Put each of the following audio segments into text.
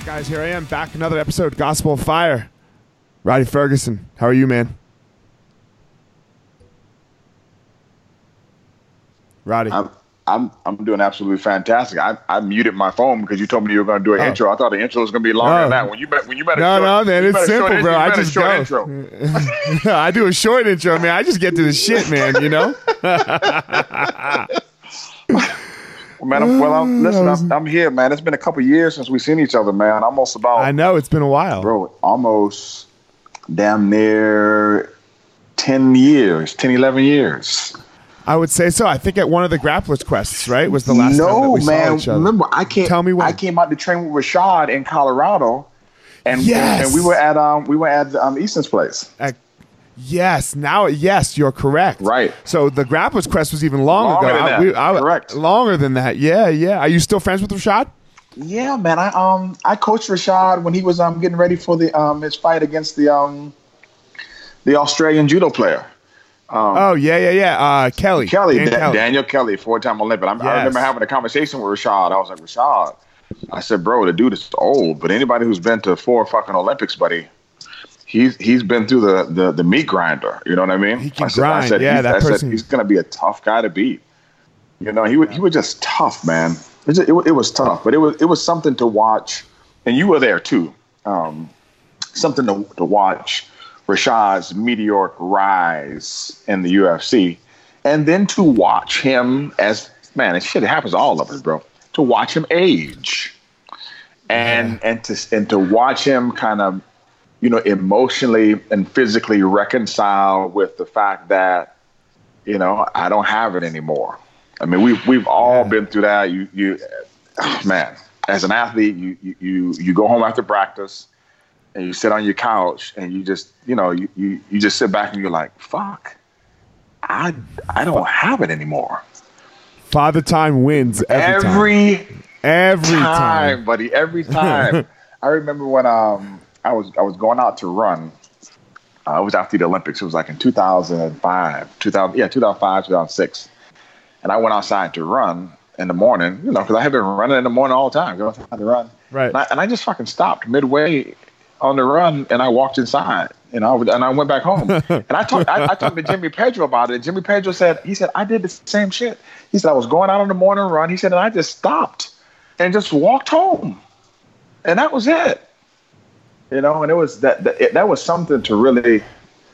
Right, guys, here I am back another episode Gospel of Fire. Rhadi Ferguson, how are you, man? Rhadi. I'm, I'm I'm doing absolutely fantastic. I, I muted my phone because you told me you were going to do an Oh. intro. I thought the intro was going to be longer No. than oh. that. When you bet when you better No, short, no, man, it's simple, short, bro. I just short go. intro. I do a short intro, man. I just get to the shit, man. You know. Well, man, I'm, well, I'm, listen, I'm, I'm here, man. It's been a couple years since we've seen each other, man. Almost about I know it's been a while. bro, almost damn near 10 years, 10, 11 years. I would say so. I think at one of the Grapplers quests, right, was the last time that we man. saw each other. Remember, I can't. Tell me when. I came out to train with Rashad in Colorado, and Yes. and we were at um we were at um Easton's place. At- yes, now yes, you're correct. Right. So the Grapplers quest was even long Longer ago. than I- that. we- I- Correct. Longer than that. Yeah, yeah. Are you still friends with Rashad? Yeah, man. I um I coached Rashad when he was um getting ready for the um his fight against the um the Australian judo player Oh yeah, yeah, yeah. Uh, Kelly. Kelly Dan Da- Kelly. Daniel Kelly, four time Olympic. I'm, I remember having a conversation with Rashad. I was like Rashad. I said, bro, the dude is old, but anybody who's been to four fucking Olympics, buddy. He's he's been through the, the, the meat grinder. You know what I mean? He can I said, I said, Yeah, he's, that I said, person- he's gonna be a tough guy to beat. You know, he was he was just tough, man. It, just, it, it was tough, but it was it was something to watch, and you were there too. Um, something to, to watch Rashad's meteoric rise in the UFC, and then to watch him as man, and shit, it happens to all of us, bro. To watch him age, and and to and to watch him kind of, you know, emotionally and physically reconcile with the fact that, you know, I don't have it anymore. I mean, we've we've all been through that. You you, man, as an athlete, you you you you go home after practice and you sit on your couch and you just you know you you, you just sit back and you're like fuck i i don't have it anymore Father Time wins every, time. every Every time, time. buddy. Every time. I remember when um I was I was going out to run. Uh, it was after the Olympics. It was like in 2005, 2000, yeah, 2005, 2006. And I went outside to run in the morning, you know, because I have been running in the morning all the time. going outside to run, Right. And I, and I just fucking stopped midway on the run, and I walked inside, and I and I went back home. and I talked I, I talked to Jimmy Pedro about it. And Jimmy Pedro said he said I did the same shit. He said I was going out on the morning run. He said and I just stopped and just walked home, and that was it. You know, and it was that that, it, that was something to really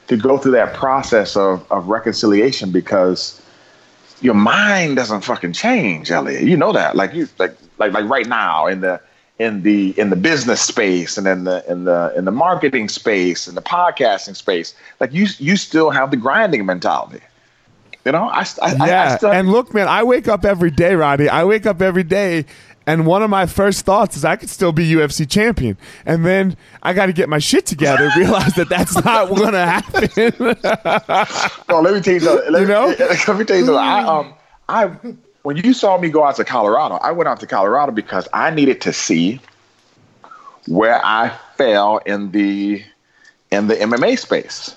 to go through that process of of reconciliation because your mind doesn't fucking change, Elliot. You know that. Like you like like like right now in the in the in the business space and in the in the in the marketing space and the podcasting space, like you you still have the grinding mentality. You know, I, I, I- I Yeah. still and look, man, I wake up every day, Rhadi. I wake up every day. And one of my first thoughts is I could still be UFC champion, and then I got to get my shit together. Realize that that's not going to happen. No, let me tell you something. Let, You me, know? let me tell you something. I um I when you saw me go out to Colorado, I went out to Colorado because I needed to see where I fell in the in the MMA space.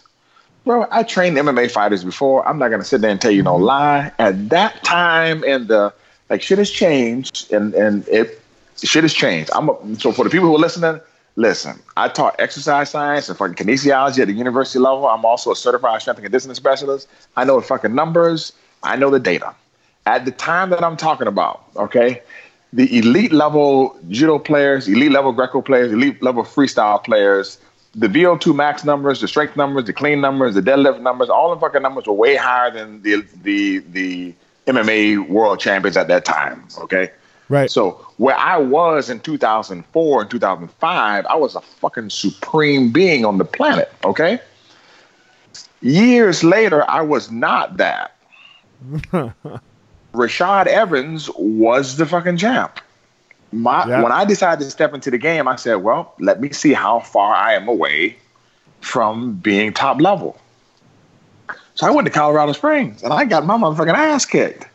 Bro, I trained MMA fighters before. I'm not gonna sit there and tell you no lie. At that time in the like shit has changed and and it shit has changed. I'm a, so for the people who are listening, listen. I taught exercise science and fucking kinesiology at the university level. I'm also a certified strength and conditioning specialist. I know the fucking numbers. I know the data. At the time that I'm talking about, okay, the elite level judo players, elite level Greco players, elite level freestyle players, the VO2 max numbers, the strength numbers, the clean numbers, the deadlift numbers, all the fucking numbers were way higher than the the the MMA world champions at that time. Okay. right. So where I was in 2004 and 2005, I was a fucking supreme being on the planet. Okay. Years later, I was not that. Rashad Evans was the fucking champ. My Yeah. when I decided to step into the game, I said, "Well, let me see how far I am away from being top level." So I went to Colorado Springs and I got my motherfucking ass kicked.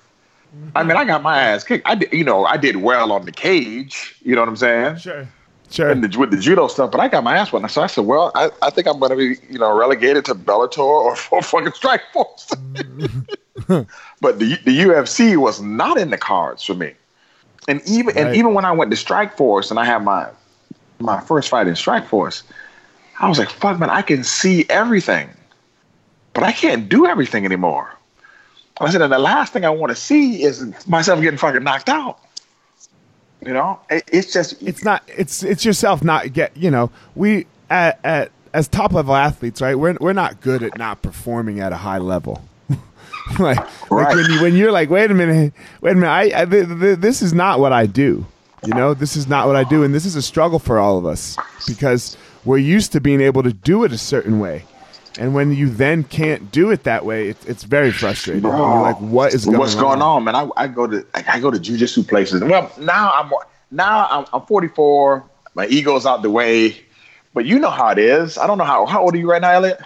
I mean, I got my ass kicked. I did, you know, I did well on the cage. You know what I'm saying? sure. Sure. And the, with the judo stuff, but I got my ass whooped. So I said, well, I, I think I'm going to be, you know, relegated to Bellator or, or fucking Strike Force. but the the UFC was not in the cards for me. And even and even when I went to Strikeforce and I had my my first fight in Strikeforce, I was like, fuck, man, I can see everything, but I can't do everything anymore. I said, and the last thing I want to see is myself getting fucking knocked out. You know, it, it's just it's not it's it's yourself not get you know we at, at as top level athletes right we're, we're not good at not performing at a high level like, like when, you, when you're like wait a minute wait a minute I, I th- th- this is not what i do you know this is not what i do and this is a struggle for all of us because we're used to being able to do it a certain way and when you then can't do it that way it's, it's very frustrating And you're like what is going what's on going on, man? I, I go to I, I go to jujitsu places. Well, now I'm now I'm, I'm 44. My ego's out the way, but you know how it is. I don't know how how old are you right now, Elliot?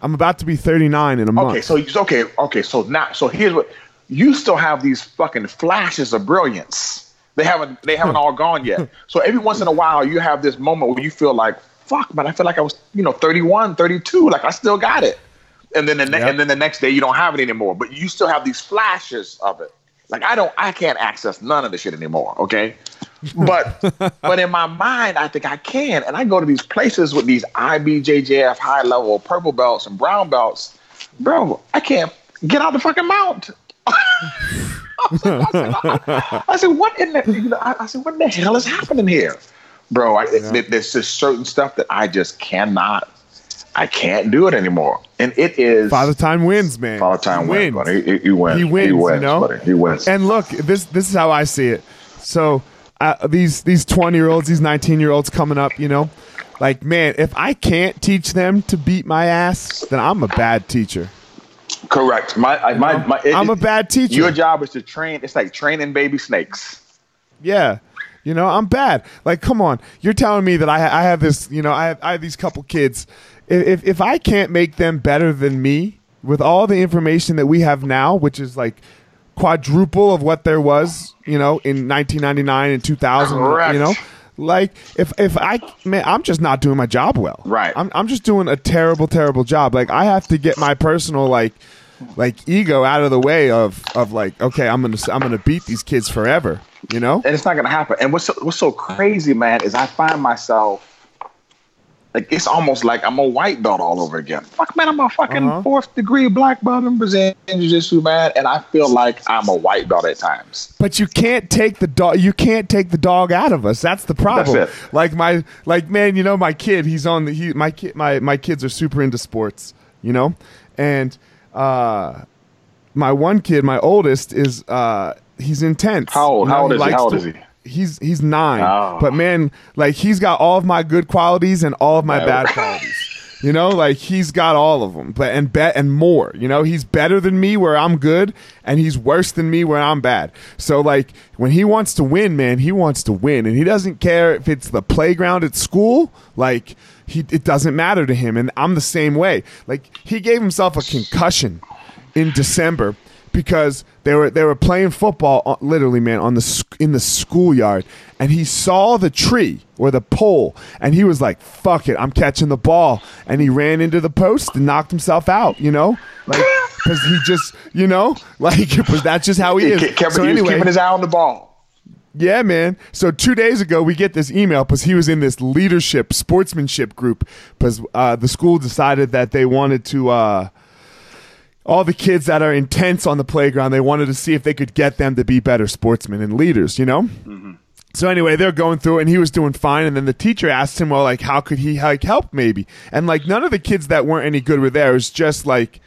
i'm about to be 39 in a month Okay, so you- okay, okay. So now, so here's what you still have these fucking flashes of brilliance. They haven't they haven't all gone yet. So every once in a while, you have this moment where you feel like, fuck, man, I feel like I was you know 31, 32, like I still got it. And then the ne- Yep. and then the next day you don't have it anymore, but you still have these flashes of it. Like I don't, I can't access none of this shit anymore. Okay, but but in my mind, I think I can, and I go to these places with these IBJJF high level purple belts and brown belts, bro. I can't get out the fucking mount. I said, what in the? You know, I, I said, what the hell is happening here, bro? I, there- There's just certain stuff that I just cannot. I can't do it anymore, and it is father time wins man Father time He wins, wins. He, he wins. He wins, you wins, know? buddy. He wins. And look, this this is how I see it. So uh, these these twenty year olds, these nineteen year olds coming up, you know, like man, if I can't teach them to beat my ass, then I'm a bad teacher. Correct. My, I, my, my. it- I'm a bad teacher. Your job is to train. It's like training baby snakes. Yeah, You know, I'm bad. Like, come on, you're telling me that I I have this. You know, I have, I have these couple kids. If if I can't make them better than me with all the information that we have now, which is like quadruple of what there was, you know, in 1999 and 2000, Correct. you know. Like if if I man, I'm just not doing my job well. Right. I'm I'm just doing a terrible terrible job. Like I have to get my personal like like ego out of the way of of like okay, I'm going to I'm going to beat these kids forever, you know? and it's not gonna happen. And what's so, what's so crazy, man, is I find myself like it's almost like I'm a white belt all over again. Fuck, man, I'm a fucking Uh-huh. fourth degree black belt in Brazilian jiu-jitsu, man, and I feel like I'm a white belt at times. But you can't take the dog. You can't take the dog out of us. That's the problem. That's Like my, like man, you know, my kid. He's on the. He, my kid. My my kids are super into sports. You know, and uh, my one kid, my oldest, is uh, he's intense. How old? You know, How old is he? How old to- is he? He's he's nine. Oh. But man, like he's got all of my good qualities and all of my bad qualities. You know, like he's got all of them, but and bet and more. You know, he's better than me where I'm good, and he's worse than me where I'm bad. So like when he wants to win, man, he wants to win, and he doesn't care if it's the playground at school. Like he, it doesn't matter to him, and I'm the same way. Like he gave himself a concussion in December because they were they were playing football uh, literally man on the in the schoolyard. And he saw the tree or the pole and he was like fuck it I'm catching the ball. And he ran into the post and knocked himself out you know? Like cuz he just you know? Like that's just how he He is. Kept, kept- so he anyway keeping his eye on the ball. Yeah, man. So two days ago, we get this email because he was in this leadership sportsmanship group because uh, the school decided that they wanted to. Uh, all the kids that are intense on the playground, they wanted to see if they could get them to be better sportsmen and leaders. You know. So anyway, they're going through, it and he was doing fine. And then the teacher asked him, "Well, like, how could he like help, maybe?" And like, none of the kids that weren't any good were there. It was just like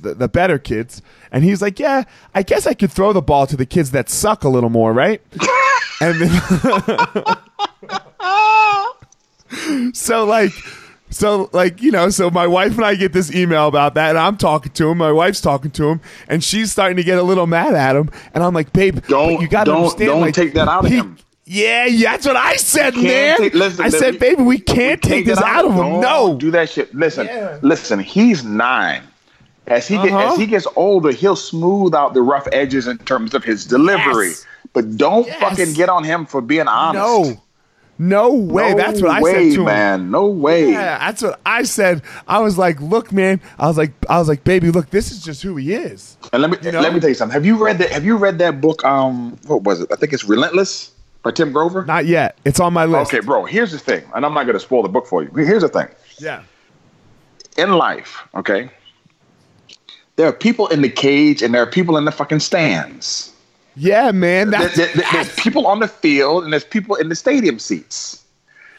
the, the better kids. And he's like, "Yeah, I guess I could throw the ball to the kids that suck a little more, right?" and then, so like. So like you know, so my wife and I get this email about that, and I'm talking to him. My wife's talking to him, and she's starting to get a little mad at him. And I'm like, babe, Don't- you got to don't- understand, don't like, take that out of he- him. Yeah, yeah, that's what I said, man. take- listen, I said, listen, baby, we can't take this that out of him. No, do that shit. Listen, Yeah. listen. He's nine. As he Uh-huh. as he gets older, he'll smooth out the rough edges in terms of his delivery. Yes. But don't Yes. fucking get on him for being honest. no, no way. No that's what I way, said to him. man. No way. Yeah, that's what I said. I was like, look, man. I was like, I was like, baby, look, this is just who he is. And let me You know? let me tell you something. Have you read that? Have you read that book? Um, what was it? I think it's Relentless by Tim Grover. Not yet. It's on my list. Okay, bro. Here's the thing, and I'm not going to spoil the book for you. Here's the thing. Yeah. in life, okay, there are people in the cage and there are people in the fucking stands. Yeah, man. That's, there- there- there's people on the field and there's people in the stadium seats.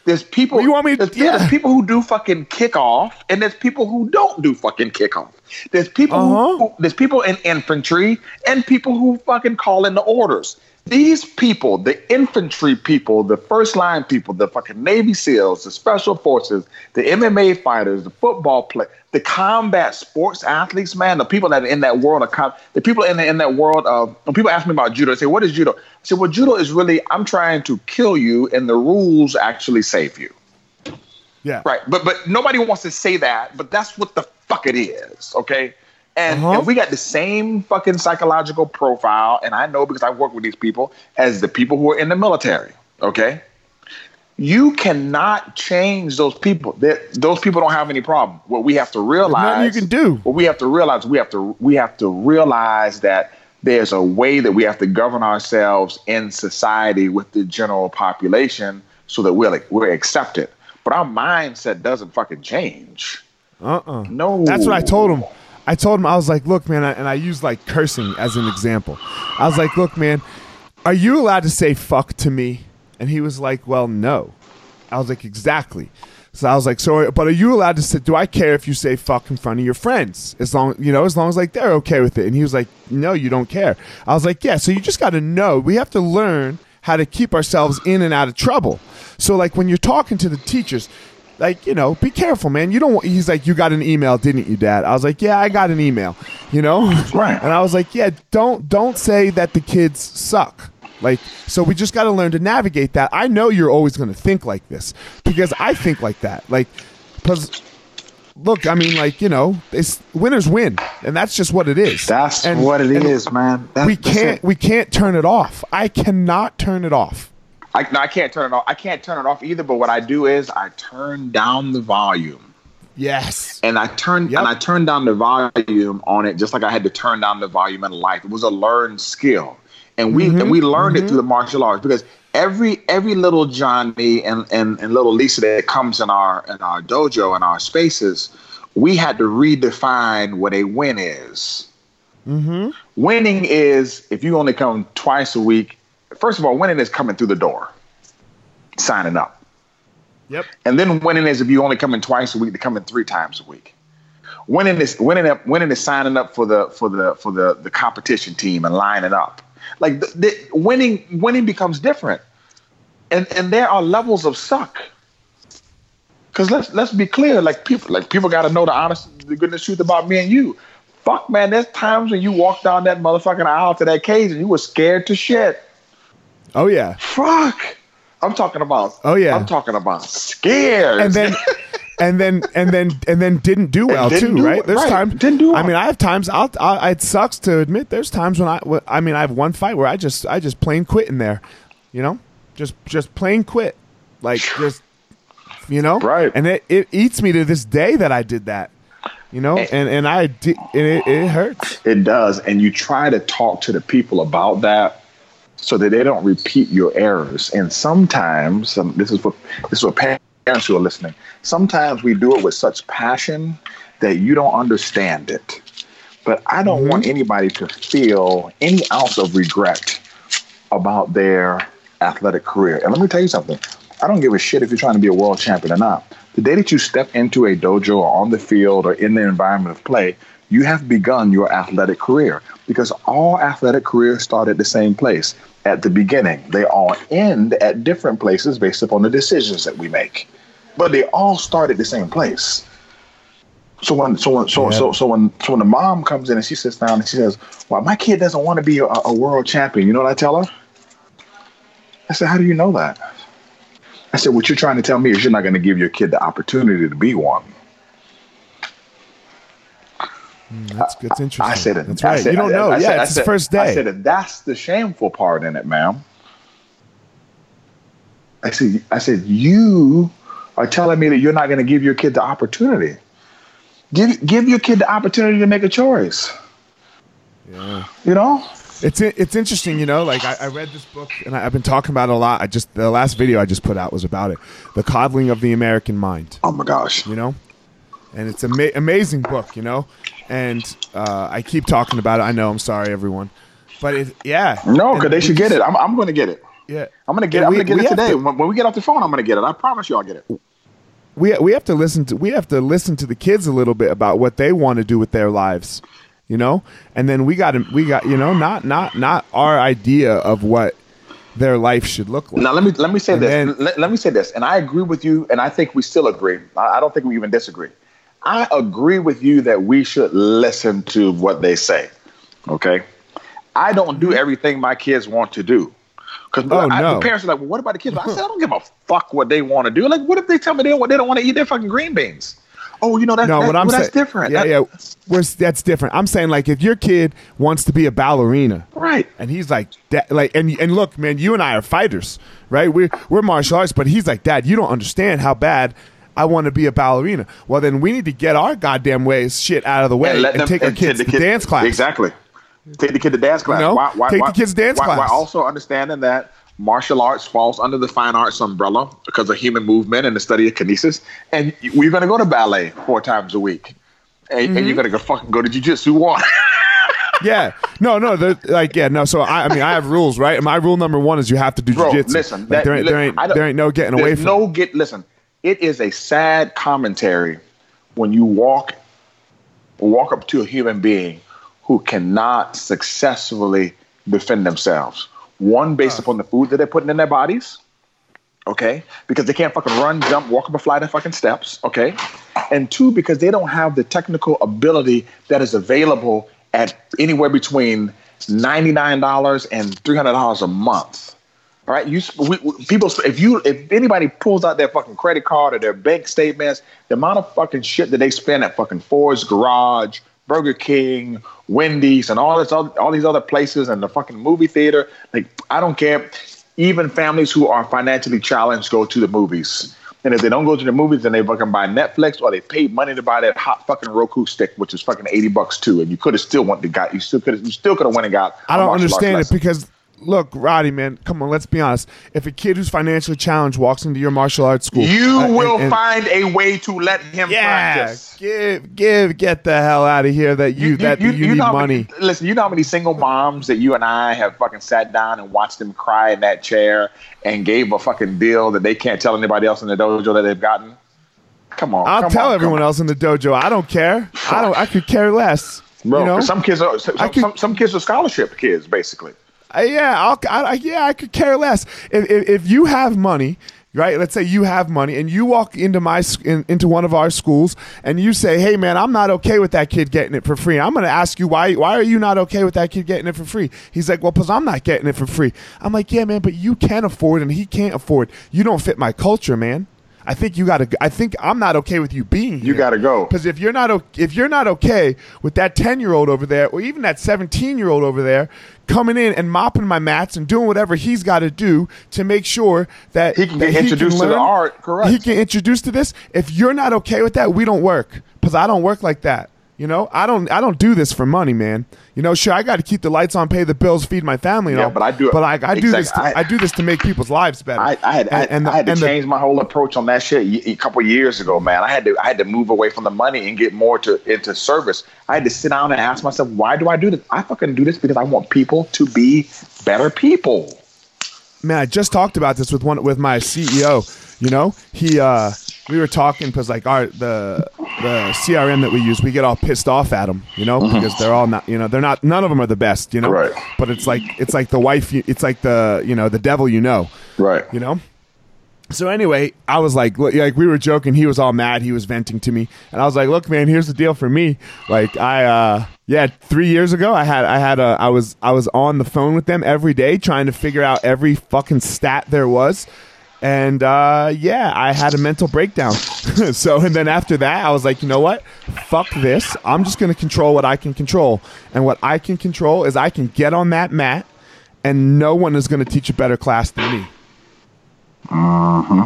There's people. You want me to- there's, yeah, yeah. there's people who do fucking kickoff, and there's people who don't do fucking kickoff. There's people. Uh-huh. Who, there's people in infantry and people who fucking call in the orders. These people, the infantry people, the first line people, the fucking Navy SEALs, the special forces, the MMA fighters, the football play, the combat sports athletes, man, the people that are in that world of com- the people in, the, in that world of when people ask me about judo, they say, "What is judo?" I say, "Well, judo is really I'm trying to kill you, and the rules actually save you." yeah. Right. But but nobody wants to say that, but that's what the fuck it is, okay? And Uh-huh. if we got the same fucking psychological profile, and I know because I work with these people as the people who are in the military, okay? You cannot change those people. That those people don't have any problem. What we have to realize you can do. What we have to realize, we have to we have to realize that there's a way that we have to govern ourselves in society with the general population so that we're like we're accepted. But our mindset doesn't fucking change. Uh-uh. No. That's what I told him. I told him I was like, look, man, and I used like cursing as an example. I was like, look, man, are you allowed to say fuck to me? And he was like, well, no. I was like, exactly. So I was like, so, but are you allowed to say? Do I care if you say fuck in front of your friends? As long, you know, as long as like they're okay with it. And he was like, no, you don't care. I was like, yeah. So you just got to know. We have to learn how to keep ourselves in and out of trouble. So like when you're talking to the teachers, like you know, be careful, man. You don't. want He's like, you got an email, didn't you, Dad? I was like, yeah, I got an email. You know, Right. And I was like, yeah, don't don't say that the kids suck. Like, so we just got to learn to navigate that. I know you're always going to think like this because I think like that. Like, because look, I mean, like you know, it's winners win, and that's just what it is. That's and, what it is, man. That, we can't we can't turn it off. I cannot turn it off. I, no, I can't turn it off. I can't turn it off either. But what I do is I turn down the volume. Yes. And I turned yep. and I turned down the volume on it just like I had to turn down the volume in life. It was a learned skill. And we mm-hmm. and we learned mm-hmm. it through the martial arts because every every little Johnny and, and, and little Lisa that comes in our in our dojo and our spaces, we had to redefine what a win is. Mm-hmm. Winning is if you only come twice a week. First of all, winning is coming through the door, signing up. Yep. And then winning is if you only come in twice a week to come in three times a week. Winning is winning up winning is signing up for the for the for the the competition team and lining up. Like the, the, winning winning becomes different. And and there are levels of suck. Cause let's let's be clear, like people like people gotta know the honest the goodness truth about me and you. Fuck man, there's times when you walk down that motherfucking aisle to that cage and you were scared to shit. Oh yeah. Fuck. I'm talking about. Oh yeah. I'm talking about scared. And then, and then, and then, and then didn't do well didn't too, do right? it, There's right. times. Didn't do I mean, I have times. I'll, i It sucks to admit. There's times when I. I mean, I have one fight where I just, I just plain quit in there. You know, just, just plain quit. Like just, you know, Right. And it, it eats me to this day that I did that. You know, and and I did, and it, it hurts. It does, and you try to talk to the people about that so that they don't repeat your errors. And sometimes, um, this is what this is what parents who are listening. Sometimes we do it with such passion that you don't understand it. But I don't Mm-hmm. want anybody to feel any ounce of regret about their athletic career. And let me tell you something. I don't give a shit if you're trying to be a world champion or not. The day that you step into a dojo or on the field or in the environment of play, you have begun your athletic career because all athletic careers start at the same place at the beginning. They all end at different places based upon the decisions that we make, but they all start at the same place. So when so when so Yeah. so so when so when the mom comes in and she sits down and she says, "Well, my kid doesn't want to be a, a world champion," you know what I tell her? I said, "How do you know that?" I said, "What you're trying to tell me is you're not going to give your kid the opportunity to be one." Mm, that's that's interesting. I said it. That's I right. said- you don't I- know. I yeah, said- I it's said- his first day. I said that that's the shameful part in it, ma'am. I said, I said, you are telling me that you're not going to give your kid the opportunity. Give give your kid the opportunity to make a choice. yeah. You know, It's it's interesting, you know. Like I, I read this book, and I, I've been talking about it a lot. I just the last video I just put out was about it, the coddling of the American mind. oh my gosh, You know, and it's an ama- amazing book, you know. And uh, I keep talking about it. I know. I'm sorry, everyone, but it, yeah. no, because they should get it. I'm, I'm going to get it. Yeah, I'm going to get. It. I'm going to get it today. to- when, when we get off the phone, I'm going to get it. I promise you, I'll get it. we we have to listen to we have to listen to the kids a little bit about what they want to do with their lives, you know. And then we got to we got you know not not not our idea of what their life should look like. Now let me let me say And this. then- let, let me say this, and I agree with you, and I think we still agree. I, I don't think we even disagree. I agree with you that we should listen to what they say. Okay, I don't do mm-hmm. everything my kids want to do. Because Oh, no. the parents are like, well, what about the kids? I mm-hmm. said, I don't give a fuck what they want to do. Like, what if they tell me they, they don't want to eat their fucking green beans? Oh, you know, that's, No, that, what I'm well, saying, that's different. Yeah, That- yeah, we're, that's different. I'm saying like if your kid wants to be a ballerina, Right. and he's like, that, like, and and look, man, you and I are fighters, right? We're we're martial arts, but he's like, Dad, you don't understand how bad. I want to be a ballerina. Well, then we need to get our goddamn ways shit out of the way and, let them- take our and kids the to kid- dance class. Exactly. Take the kid to dance class. know, why, why, take the kids dance why- class. While also understanding that martial arts falls under the fine arts umbrella because of human movement and the study of kinesis. And we're going to go to ballet four times a week. And, Mm-hmm. and you're going to go fucking go to jujitsu one. Yeah, no, no, like yeah, no. So I, I mean, I have rules, right? And my rule number one is you have to do Bro, jujitsu. listen. Like, that- there ain't, there ain't, there ain't no getting away from. no get. Listen, it is a sad commentary when you walk walk up to a human being who cannot successfully defend themselves. One, based upon the food that they're putting in their bodies. Okay, because they can't fucking run, jump, walk up a flight of fucking steps. Okay, and two, because they don't have the technical ability that is available at anywhere between ninety nine dollars and three hundred dollars a month. All right, you we, we, people. If you if anybody pulls out their fucking credit card or their bank statements, the amount of fucking shit that they spend at fucking Ford's Garage, Burger King, Wendy's, and all this all, all these other places, and the fucking movie theater. Like I don't care. Even families who are financially challenged go to the movies. And if they don't go to the movies, then they fucking buy Netflix or they pay money to buy that hot fucking Roku stick, which is fucking eighty bucks too. And you could have still went to got you still could you still could have went and got. I don't understand it because look, Rhadi, man, come on, let's be honest. If a kid who's financially challenged walks into your martial arts school, you uh, will and, and, find a way to let him yeah, practice. Give, give, get the hell out of here that you, you that you, you, you need money. Many, listen, you know how many single moms that you and I have fucking sat down and watched them cry in that chair and gave a fucking deal that they can't tell anybody else in the dojo that they've gotten. Come on, I'll come tell on, everyone else in the dojo. I don't care. I don't. I could care less. Bro, you know? some kids are some, could, some, some kids are scholarship kids, basically. Uh, yeah, I'll, I, yeah, I could care less. If, if, if, you have money, right? Let's say you have money and you walk into my in, into one of our schools and you say, "Hey, man, I'm not okay with that kid getting it for free." I'm going to ask you why. Why are you not okay with that kid getting it for free? He's like, "Well, because I'm not getting it for free." I'm like, "Yeah, man, but you can afford and he can't afford. You don't fit my culture, man." I think you got to. I think I'm not okay with you being here. You got to go because if you're not if you're not okay with that ten year old over there, or even that seventeen year old over there coming in and mopping my mats and doing whatever he's got to do to make sure that he can that get introduced learn, to the art. Correct. He can introduce to this. If you're not okay with that, we don't work because I don't work like that. You know, I don't I don't do this for money, man. You know, sure I got to keep the lights on, pay the bills, feed my family, and yeah, all. But I do, but I, I do this. To, I, I, do this to make people's lives better. I, I had, and, and the, I had to change the, my whole approach on that shit a couple years ago, man. I had to I had to move away from the money and get more to into service. I had to sit down and ask myself, why do I do this? I fucking do this because I want people to be better people. Man, I just talked about this with one with my CEO. You know, he uh we were talking because like our the the CRM that we use, we get all pissed off at them, you know, mm-hmm. because they're all not, you know, they're not. None of them are the best, you know. Right. But it's like it's like the wife. It's like the you know the devil you know. Right. You know. So anyway, I was like, like we were joking. He was all mad. He was venting to me, and I was like, "Look, man, here's the deal for me. Like, I, uh, yeah, three years ago, I had, I had a, I was, I was on the phone with them every day, trying to figure out every fucking stat there was and uh, yeah, I had a mental breakdown. so, and then after that, I was like, you know what? Fuck this. I'm just going to control what I can control. And what I can control is I can get on that mat, and no one is going to teach a better class than me. Uh-huh.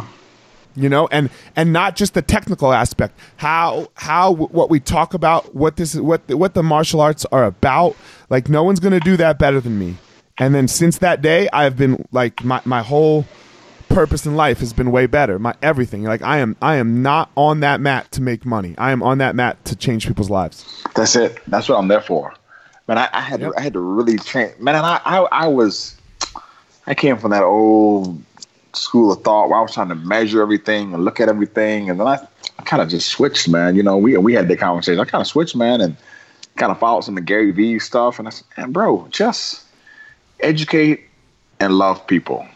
You know, and and not just the technical aspect. How how what we talk about, what this is what what the martial arts are about. Like no one's going to do that better than me. And then since that day, I've been like my my whole purpose in life has been way better. My everything. Like I am I am not on that mat to make money. I am on that mat to change people's lives. That's it. That's what I'm there for. Man, I, I had yep. to, I had to really change. Man, I, I I was I came from that old school of thought where I was trying to measure everything and look at everything, and then I, I kind of just switched, man. You know, we we had that conversation. I kind of switched, man, and kind of followed some of Gary Vee stuff, and I said, man, bro, just educate and love people.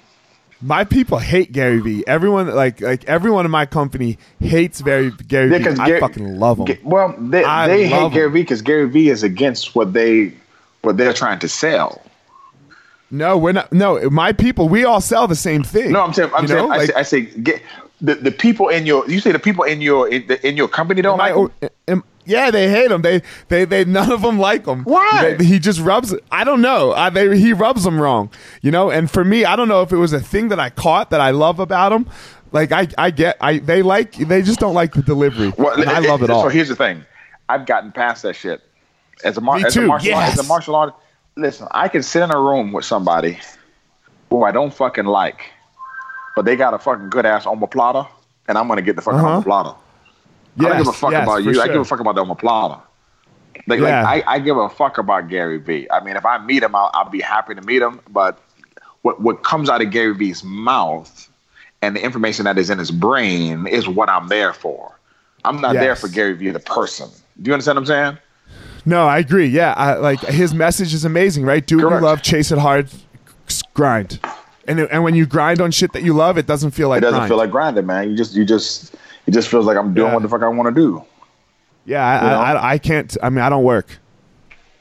My people hate Gary Vee. Everyone like like everyone in my company hates very Gary yeah, Vee. I fucking love him. Well, they, they hate Gary Vee because Gary Vee is against what they what they're trying to sell. No, we're not. No, my people, we all sell the same thing. No, I'm saying, I'm saying, I, say, I say, get the, the people in your. You say the people in your in, the, in your company don't like. Yeah, they hate him. They, they, they. None of them like him. Why? They, he just rubs. I don't know. I, they, he rubs them wrong. You know. And for me, I don't know if it was a thing that I caught that I love about him. Like I, I get. I they like. They just don't like the delivery. Well, I love it all. So here's the thing. I've gotten past that shit. As a, mar- as a martial yes. art, as a martial artist, listen. I can sit in a room with somebody who I don't fucking like, but they got a fucking good ass omoplata, and I'm gonna get the fucking uh-huh. omoplata. Yes, I don't give a fuck yes, about you. Sure. I give a fuck about the omoplata. Like, yeah. like I, I, give a fuck about Gary Vee. I mean, if I meet him, I'll, I'll, be happy to meet him. But what what comes out of Gary Vee's mouth and the information that is in his brain is what I'm there for. I'm not yes. there for Gary Vee the person. Do you understand what I'm saying? No, I agree. Yeah, I, like his message is amazing, right? Do what you love, chase it hard, grind. And and when you grind on shit that you love, it doesn't feel like it doesn't grind. feel like grinding, man. You just you just it just feels like I'm doing yeah. what the fuck I want to do. Yeah, I, I, I, I, can't. I mean, I don't work.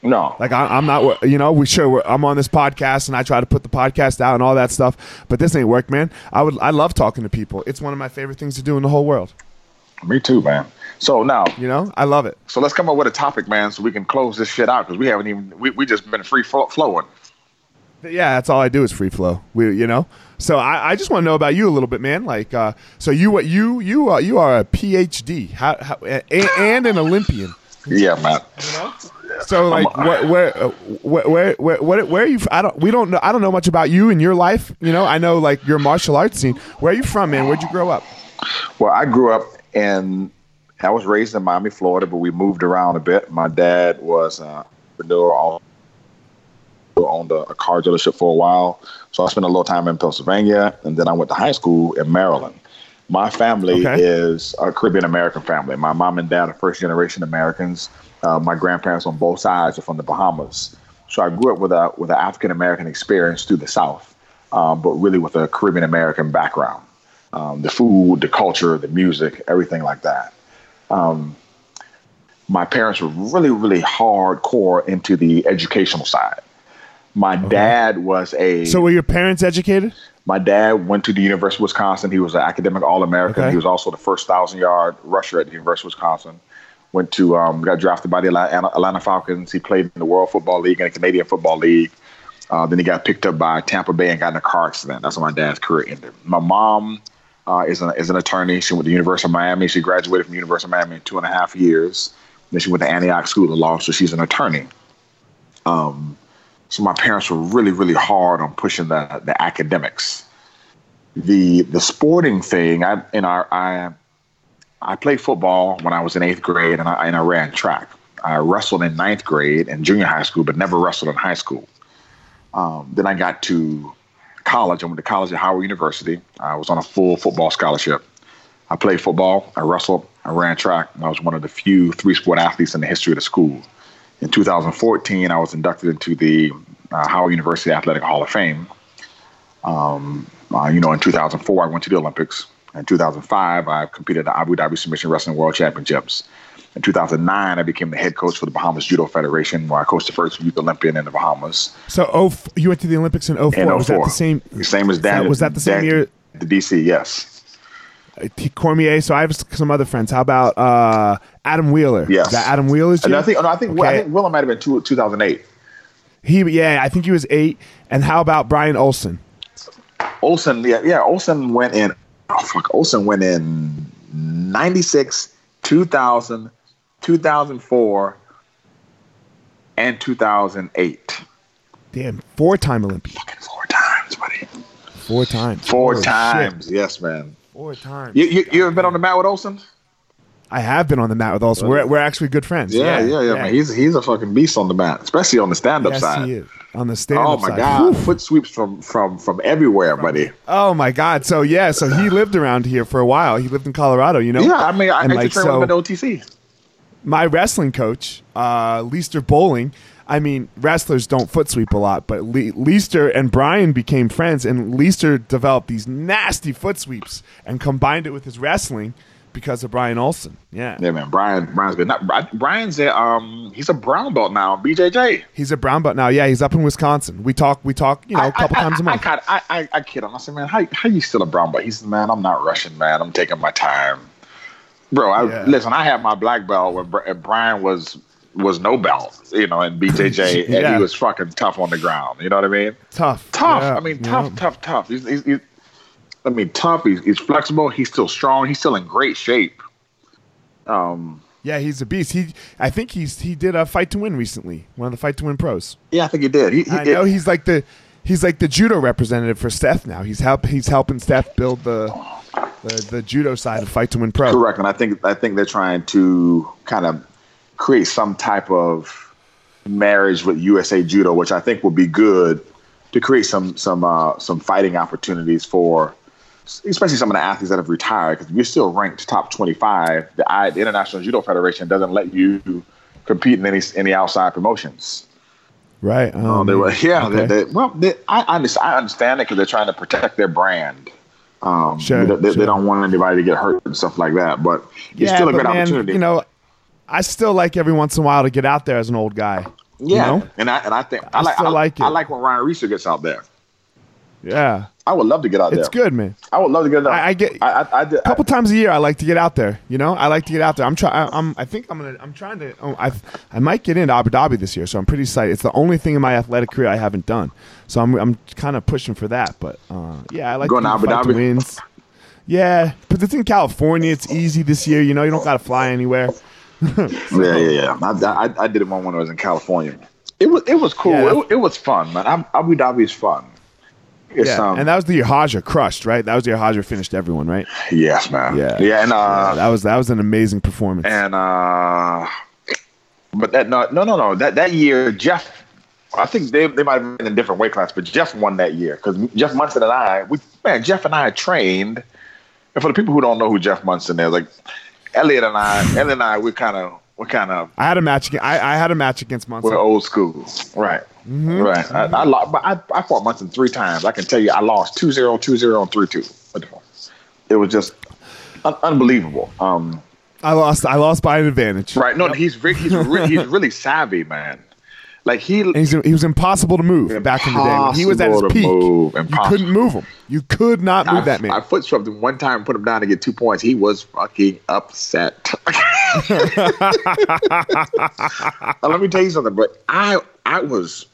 No, Like I, I'm not, you know, we sure we're, I'm on this podcast and I try to put the podcast out and all that stuff, but this ain't work, man. I would, I love talking to people. It's one of my favorite things to do in the whole world. me too, man. So now, You know, I love it. so let's come up with a topic, man, so we can close this shit out because we haven't even we, we just been free flowing. Yeah, that's all I do is free flow. We, you know, so I, I just want to know about you a little bit, man. Like, uh, so you, what you, you, uh, you are a PhD, how, how, a, and an Olympian. Yeah, man. You know? So, like, where, where, uh, where, where, where, where, where are you? I don't, we don't know. I don't know much about you and your life. You know, I know like your martial arts scene. Where are you from, man? Where'd you grow up? Well, I grew up in, I was raised in Miami, Florida, but we moved around a bit. My dad was uh, entrepreneur, owned a, a car dealership for a while. So I spent a little time in Pennsylvania, and then I went to high school in Maryland. My family Okay. is a Caribbean American family. My mom and dad are first generation Americans. Uh, my grandparents on both sides are from the Bahamas. So I grew up with a with an African American experience through the South, um, but really with a Caribbean American background. Um, the food, the culture, the music, everything like that. Um, my parents were really, really hardcore into the educational side. My dad was a So, were your parents educated? my dad went to the University of Wisconsin. He was an academic All American. Okay. He was also the first thousand yard rusher at the University of Wisconsin. Went to um, got drafted by the Atlanta, Atlanta Falcons. He played in the World Football League and the Canadian Football League. Uh, then he got picked up by Tampa Bay and got in a car accident. That's when my dad's career ended. My mom uh, is an is an attorney. She went to the University of Miami. She graduated from the University of Miami in two and a half years. Then she went to Antioch School of Law, so she's an attorney. Um, so my parents were really, really hard on pushing the the academics. The the sporting thing, I you know I I played football when I was in eighth grade, and I and I ran track. I wrestled in ninth grade and junior high school, but never wrestled in high school. Um, then I got to college. I went to college at Howard University. I was on a full football scholarship. I played football. I wrestled. I ran track. And I was one of the few three sport athletes in the history of the school. In 2014, I was inducted into the uh, Howard University Athletic Hall of Fame. Um, uh, you know, in 2004, I went to the Olympics. In 2005, I competed at the Abu Dhabi Submission Wrestling World Championships. In 2009, I became the head coach for the Bahamas Judo Federation, where I coached the first youth Olympian in the Bahamas. So, oh, you went to the Olympics in 04. In Was that the same? Same as Dan. was that the same year? The DC, yes. Cormier. So I have some other friends. How about uh, Adam Wheeler? Yes. Is that Adam Wheeler's And? I think, no, I think, I think Willem might have been two, 2008. he. Yeah, I think he was eight. And how about Brian Olson? Olsen, yeah, yeah, Olson went in. Oh fuck, Olson went in '96, 2000, 2004, and 2008. Damn, four-time Olympian. Fucking four times, buddy. Four times. Four Holy times, yes, man. Four times. You, you you ever been on the mat with Olson? I have been on the mat with Olson. We're, we're actually good friends. Yeah, yeah, yeah, man. He's he's a fucking beast on the mat, especially on the stand up yes, side. he is. On the stand-up Oh my side. god, Whew. foot sweeps from from from everywhere, buddy. Oh my God! So yeah, so he lived around here for a while. He lived in Colorado, you know. Yeah, I mean, I, I And, used like, to train so- with him at OTC. My wrestling coach, uh, Leister Bowling. I mean, wrestlers don't foot sweep a lot, but Le- Leister and Brian became friends, and Leister developed these nasty foot sweeps and combined it with his wrestling because of Brian Olson. Yeah, Yeah, man. Brian, Brian's good. Not, Brian's a um, he's a brown belt now. BJJ. he's a brown belt now. Yeah, he's up in Wisconsin. We talk, we talk, you know, a couple I, times a I, month. I, I, I, I kid him. I said, man, how, how you still a brown belt? He's man, I'm not rushing, man. I'm taking my time, bro. I, Yeah. Listen, I had my black belt when Brian was was no belt, you know, in BJJ, and he was fucking tough on the ground. You know what I mean? tough, Tough. Yeah, I mean, yeah. tough, tough, tough. He's, he's, he's, I mean, tough. He's, he's flexible. He's still strong. He's still in great shape. Um, Yeah, he's a beast. He, I think he's he did a fight to win recently. One of the fight to win pros. yeah, I think he did. He, he, I know he's like the he's like the judo representative for Steph now. He's help he's helping Steph build the the, the judo side of fight to win pro. Correct, and I think I think they're trying to kind of create some type of marriage with USA Judo, which I think would be good to create some some uh, some fighting opportunities for, especially some of the athletes that have retired. Because you're still ranked top 25. The, I, the International Judo Federation doesn't let you compete in any any outside promotions. Right. Um, Um, they were, yeah. okay. They, they, well, they, I, I understand, I understand it because they're trying to protect their brand. Um, Sure, they, they- sure. they don't want anybody to get hurt and stuff like that. But it's yeah, still a great man, opportunity. You know, I still like every once in a while to get out there as an old guy. Yeah, You know? and I and I think I, I like I, like I like when Ryan Reese gets out there. Yeah, I would love to get out there. it's good, man. I would love to get out. I- I get- I I, I, did, A couple times a year, I like to get out there. You know, I like to get out there. I'm trying. I'm. I think I'm gonna. I'm trying to. Oh, I. I might get into Abu Dhabi this year, so I'm pretty excited. It's the only thing in my athletic career I haven't done, so I'm. I'm kind of pushing for that. But uh, yeah, I like Going to Abu Dhabi? wins. Yeah, but it's in California. It's easy this year. You know, you don't got to fly anywhere. Yeah, yeah, yeah. I, I, I did it one when I was in California. It was it was cool. Yeah, it, it was fun, man. Abu- Abu Dhabi is fun. It's, Yeah, um, and that was the Roger crushed, right? That was the Roger finished everyone, right? yes, man. Yeah. yeah, and Yeah, uh, that was that was an amazing performance. and uh, but that no, no, no, no. That that year, Jeff. I think they they might have been in a different weight class, but Jeff won that year because Jeff Monson and I, we man, Jeff and I trained. And for the people who don't know who Jeff Monson is, like Elliot and I, Elliot and I, we kind of we kind of I had a match. Against, I, I had a match against Monson. We're old school. Right. Mm-hmm. Right. I, I, lo- but I, I fought Monson three times. I can tell you I lost 2 0, 2 0, and 3 2. It was just un- unbelievable. Um, I lost. I lost by an advantage. right. No, he's, re- he's, re- he's really savvy, man. Like he. And he's, he was impossible to move back in the day. When he was at his Impossible peak, move. you couldn't move him. You could not move I, that man. I foot swept him one time, and put him down to get two points. He was fucking upset. Now, let me tell you something, but I I was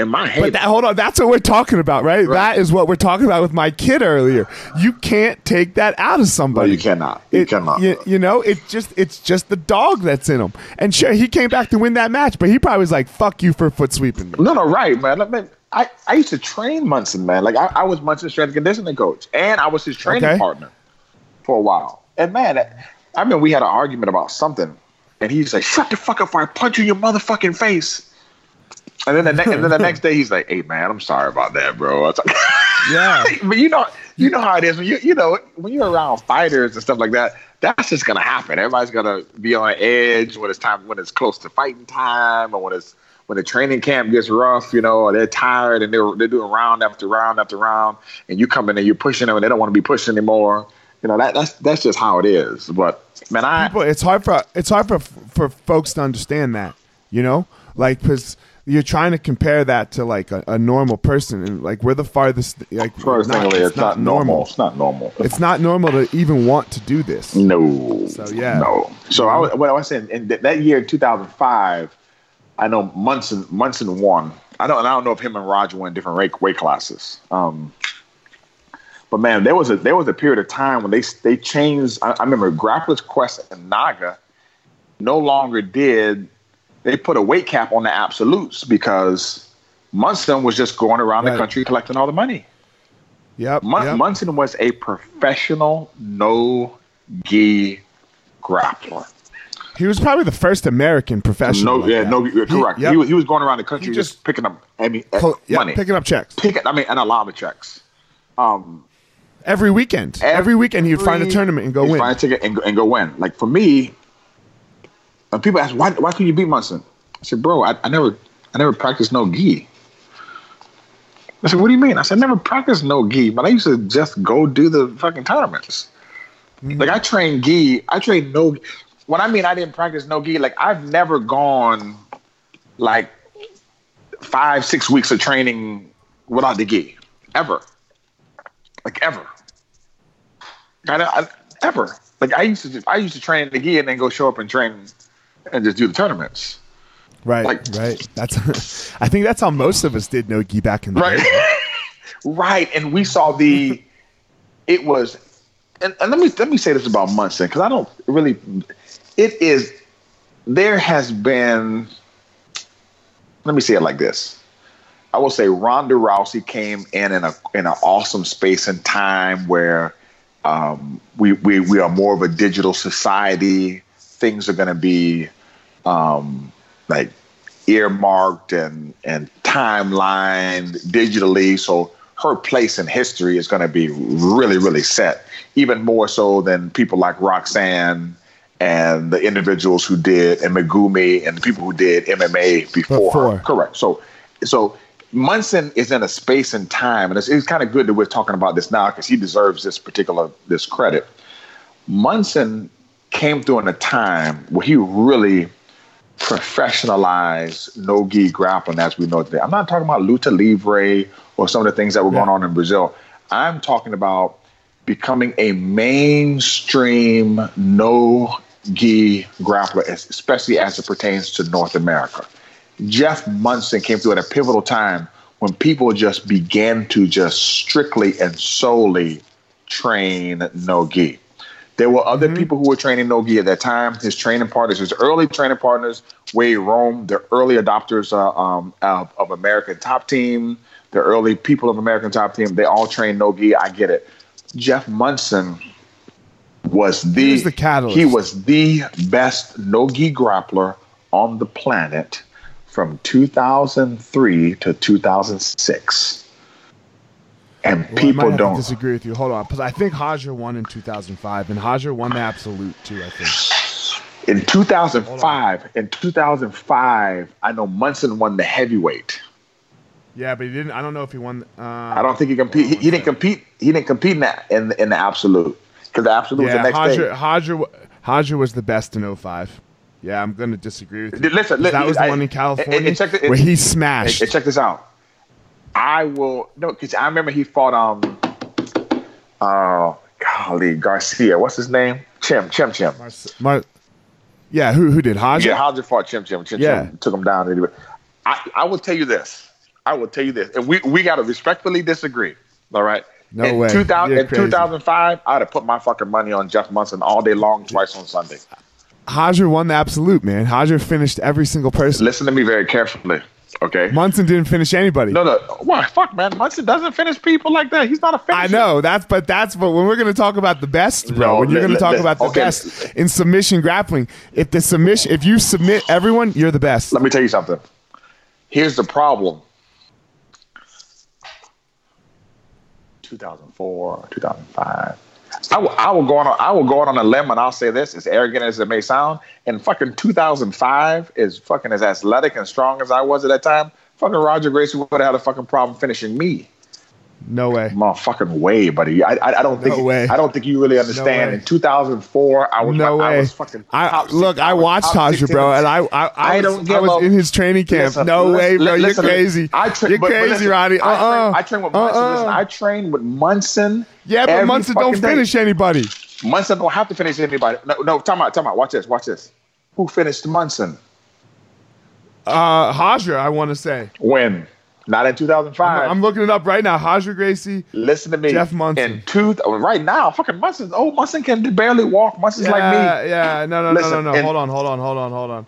in my head. but that, hold on, that's what we're talking about, right? That is what we're talking about with my kid earlier. You can't take that out of no, somebody. you cannot. You It- cannot. You, you know, it's just it's just the dog that's in him. And sure, he came back to win that match, but he probably was like, "Fuck you for foot sweeping me." No, no, right, man. Like, man, I, I used to train Monson, man. Like I, I was Monson's strength and conditioning coach, and I was his training Okay. partner for a while. And man, I mean, we had an argument about something, and he's like, "Shut the fuck up! Before I punch you in your motherfucking face." And then the ne- and then the next day, he's like, "Hey, man, I'm sorry about that, bro." Like, Yeah. but you know, you know how it is when you you know when you're around fighters and stuff like that. That's just gonna happen. Everybody's gonna be on edge when it's time when it's close to fighting time or when it's when the training camp gets rough, you know, or they're tired and they're they're doing round after round after round, and you come in and you're pushing them and they don't want to be pushed anymore. You know that that's that's just how it is. But man, I people it's hard for it's hard for for folks to understand that you know like because you're trying to compare that to like a, a normal person and like we're the farthest like first not- thing it's not normal. It's not normal. it's not normal to even want to do this No. So, yeah. No. So I what I was saying in th- that year, 2005, I know Monson Monson won. I don't. I don't know if him and Roger won different weight, weight classes. Um, but man, there was a there was a period of time when they they changed. I, I remember Grappler's Quest and NAGA no longer did. They put a weight cap on the absolutes because Monson was just going around Right. the country collecting all the money. yep, Mun- yep. Monson was a professional no gi grappler. he was probably the first american professional No, like yeah, that. no, you're correct. yep. He, was, he was going around the country just, just- picking up I mean, Col- yep, money. picking up checks Picking, I mean, and a lot of checks. Um, every weekend every, weekend he would find a tournament and go he'd win Find a ticket and, and go win. Like for me, when people ask why why couldn't you beat Monson? I said, bro, I, I never I never practiced no gi. I said, what do you mean? I said, I never practiced no gi, but I used to just go do the fucking tournaments. Mm-hmm. Like I trained gi, I trained no. When I mean I didn't practice no gi, like I've never gone like five six weeks of training without the gi ever, like ever. I, I, ever like I used to I used to train the gi and then go show up and train and just do the tournaments. right like- right that's i think that's how most of us did no gi back in the Right. day right. And we saw the it was and, and let me let me say this about Monson, because I don't really it is there has been let me say it like this. I will say Ronda Rousey came in in a in an awesome space and time where um, we, we we are more of a digital society. Things are going to be um, like earmarked and and timelined digitally. So her place in history is going to be really really set, even more so than people like Roxanne and the individuals who did and Megumi and the people who did MMA before. Before. Correct. So so Monson is in a space and time, and it's, it's kind of good that we're talking about this now because he deserves this particular this credit. Monson came through in a time where he really professionalized no gi grappling as we know today. I'm not talking about luta libre or some of the things that were Yeah. going on in Brazil. I'm talking about becoming a mainstream no gi grappler, especially as it pertains to North America. Jeff Monson came through at a pivotal time when people just began to just strictly and solely train no gi. There were other people who were training Nogi at that time. His training partners, his early training partners, Wade Rome, the early adopters uh, um, of, of American Top Team, the early people of American Top Team, they all trained Nogi. I get it. Jeff Monson was the, was the catalyst. he was the best Nogi grappler on the planet from 2003 to 2006. And Well, people don't disagree with you. Hold on, because I think Roger won in 2005, and Roger won the absolute too. I think. In 2005, in 2005, I know Monson won the heavyweight. Yeah, but he didn't. I don't know if he won. Uh, I don't think he compete. He, he didn't compete. He didn't compete in that in, in the absolute because the absolute was the next Roger, day. Roger, Roger was the best in 05. Yeah, I'm going to disagree with you. Listen, li- that was the I- one in California and check the- where he smashed. and check this out. I will no because I remember he fought um oh golly Garcia. What's his name? Chim Chim Chim. Mar- yeah, who who did Roger? Yeah, Roger fought Chim Chim. Chim Yeah. Chim took him down. Anyway. I, I will tell you this. I will tell you this. And we, we got to respectfully disagree. All right. No in way. 2000, You're in 2005, I'd have put my fucking money on Jeff Monson all day long, twice on Sunday. Roger won the absolute, man. Roger finished every single person. Listen to me very carefully. Okay. Monson didn't finish anybody. No, no. Why? Fuck, man. Monson doesn't finish people like that. He's not a finisher. I know that's, but that's but when we're going to talk about the best, bro. No, when you're going to talk li- about the okay. best in submission grappling, if the submission, if you submit everyone, you're the best. Let me tell you something. Here's the problem. 2004, 2005. I will, I will go on. I will go out on a limb and I'll say this, as arrogant as it may sound. In fucking 2005, is fucking as athletic and strong as I was at that time. Fucking Roger Gracie would have had a fucking problem finishing me. No way. Motherfucking way, buddy. I, I, I don't think. No way. I don't think you really understand. way. In 2004, I was. No I way. was fucking. I, look, I was watched 16 bro, and I, I, I, I was, don't I was in his training camp. Listen, no listen, way, bro. listen, You're crazy. I tra- You're but- but crazy, listen, Rhadi. Uh, I train, uh I train with Monson. Listen, I train with Monson. yeah, but Monson don't fucking day. finish anybody. Monson don't have to finish anybody. No, no, time out, time out. Watch this, watch this. Who finished Monson? Uh, Roger, I want to say. When? Not in 2005. I'm looking it up right now. Roger Gracie. Listen to me. Jeff Monson. In two, right now, fucking Monson. Oh, Monson can barely walk. Monson's Yeah, like me. yeah. No, no, Listen, no, no, no. Hold on, hold on, hold on, hold on.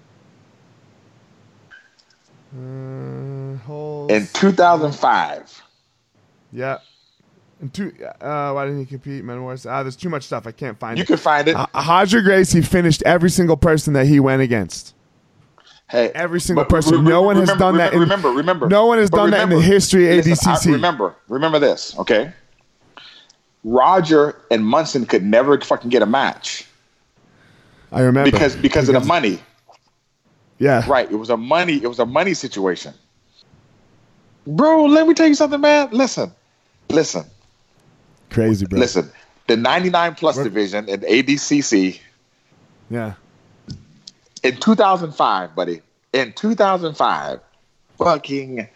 Uh, hold. In 2005. yeah. And two. Uh, why didn't he compete? Men Wars. Ah, there's too much stuff. I can't find You it. You can find it. Uh, Roger Gracie finished every single person that he went against. Hey, every single person. re- re- No one has remember- done that in- Remember, remember. no one has done that in the history of listen, I- ADCC. remember, remember this, okay? Roger and Monson could never fucking get a match I remember because because of the money. Yeah. Right. It was a money. It was a money situation. Bro, let me tell you something, man. Listen, listen, Crazy, bro. listen. The 99 plus What- division in ADCC Yeah. In 2005, buddy. In 2005, fucking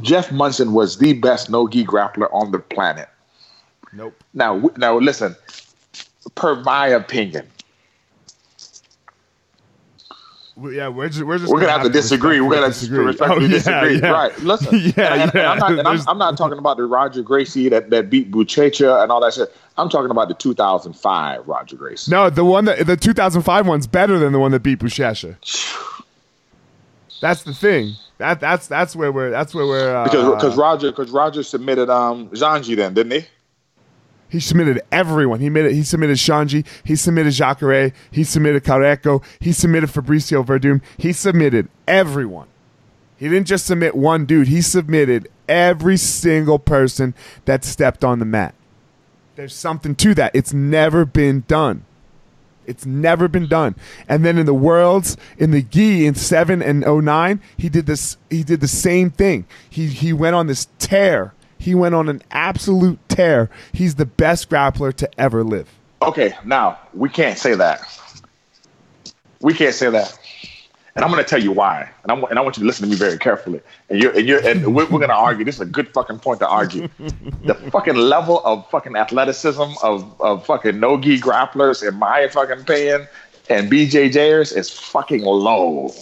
Jeff Monson was the best no gi grappler on the planet. Nope. Now, now listen. Per my opinion, We- Yeah, we're just we're just we're gonna have to disagree. We're gonna respectfully respectfully disagree. disagree. Oh, yeah, yeah. Right. Listen. Yeah, and, and- and I'm not, and I'm, I'm not talking about the Roger Gracie that, that beat Buchecha and all that shit. I'm talking about the 2005 Roger Gracie. No, the one that the 2005 one's better than the one that beat Buchecha. That's the thing. That that's that's where we're that's where we're uh, Because because Roger because Roger submitted um Xande then, didn't he? He submitted everyone. He made it. He submitted Xande. He submitted Jacare. He submitted Careco. He submitted Fabricio Werdum. He submitted everyone. He didn't just submit one dude. He submitted every single person that stepped on the mat. There's something to that. It's never been done. It's never been done. And then in the worlds, in the gi in seven and 09, he did this. He did the same thing. He he went on this tear. He went on an absolute tear. He's the best grappler to ever live. Okay, now we can't say that. We can't say that. And I'm going to tell you why. And, I'm, and I want you to listen to me very carefully. And you're, and, you're, and we're, we're going to argue. This is a good fucking point to argue. the fucking level of fucking athleticism of, of fucking no-gi grapplers, in my fucking opinion, and BJJers is fucking low.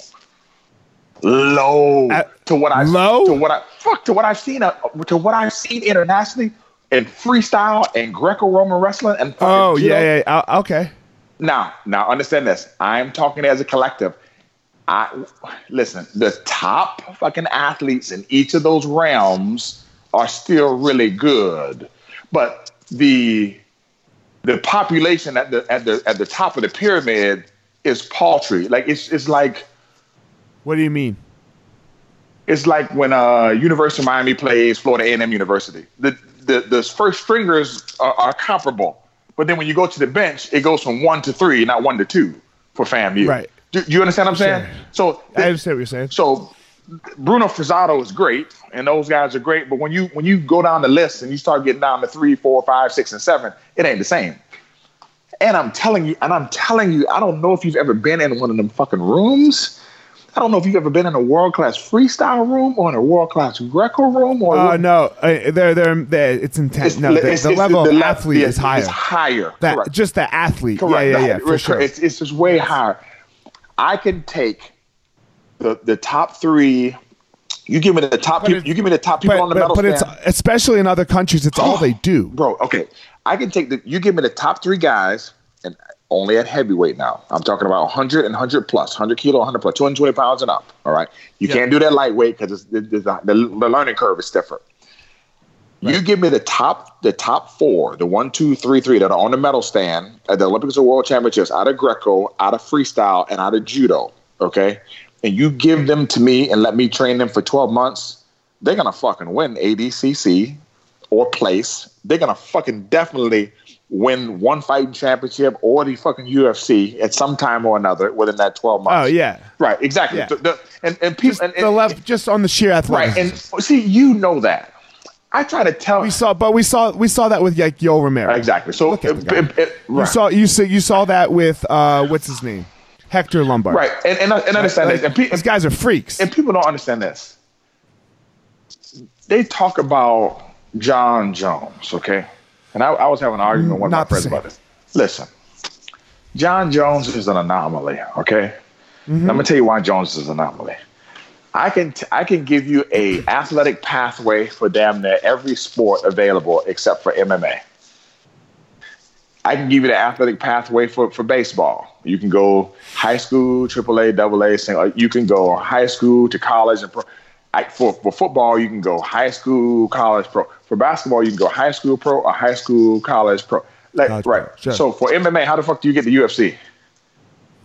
Low At- to what I low? to what I fuck to what I've seen uh, to what I've seen internationally in freestyle and Greco-Roman wrestling and fucking Oh judo. yeah, yeah. uh, okay. Now, now understand this. I'm talking as a collective. I listen, the top fucking athletes in each of those realms are still really good. But the the population at the at the at the top of the pyramid is paltry. Like it's it's like What do you mean? It's like when uh University of Miami plays Florida A&M University. The the the first stringers are, are comparable, but then when you go to the bench, it goes from one to three, not one to two for FAMU. Right. Do, do you understand what I'm saying? Sure. So I understand what you're saying. so Bruno Frazatto is great, and those guys are great. But when you when you go down the list and you start getting down to three, four, five, six, and seven, it ain't the same. And I'm telling you, and I'm telling you, I don't know if you've ever been in one of them fucking rooms. I don't know if you've ever been in a world class freestyle room or in a world class Greco room or. Oh no, uh, they're, they're they're it's intense. No, the, it's- the it's level the of le- athlete is higher. It's higher. that correct. just the athlete. Correct. Yeah, yeah, yeah, for sure. It's, it's just way higher. I can take the the top three. You give me the top. But People, it- you give me the top people but on the but, medal but it's especially in other countries, it's all they do. bro. Okay, I can take the. You give me the top three guys, and only at heavyweight now. I'm talking about 100 and 100 plus, 100 kilo, 100 plus, 220 pounds and up. All right, you Yeah. can't do that lightweight because the, the, the, the learning curve is different. You give me the top, the top four, the one, two, three, three that are on the medal stand at the Olympics or World Championships out of Greco, out of freestyle, and out of judo. Okay, and you give them to me and let me train them for 12 months. They're gonna fucking win ADCC or place. They're gonna fucking definitely win one fighting championship or the fucking UFC at some time or another within that 12 months. Oh yeah, Right, exactly. Yeah. The- the- and and people just and, the and- level, just on the sheer right, and see, you know that. I try to tell we saw, but we saw we saw that with like Yoel Romero. exactly. So it- it- it- You saw you saw you saw that with uh what's his name, Hector Lombard. right, and and, and understand Like, this. And, pe- these guys are freaks. and people don't understand this. They talk about Jon Jones, okay? And I, I was having an argument with one of my friends same. about this. Listen, Jon Jones is an anomaly, okay? Mm-hmm. Let me tell you why Jones is an anomaly. I can t- I can give you a athletic pathway for damn near every sport available except for MMA. I can give you the athletic pathway for, for baseball. You can go high school, AAA, AA, single. You can go high school to college and pro. I, for, for football, you can go high school, college, pro. For basketball, you can go high school pro or high school, college, pro. Like, College right. pro, sure. So for MMA, how the fuck do you get the UFC?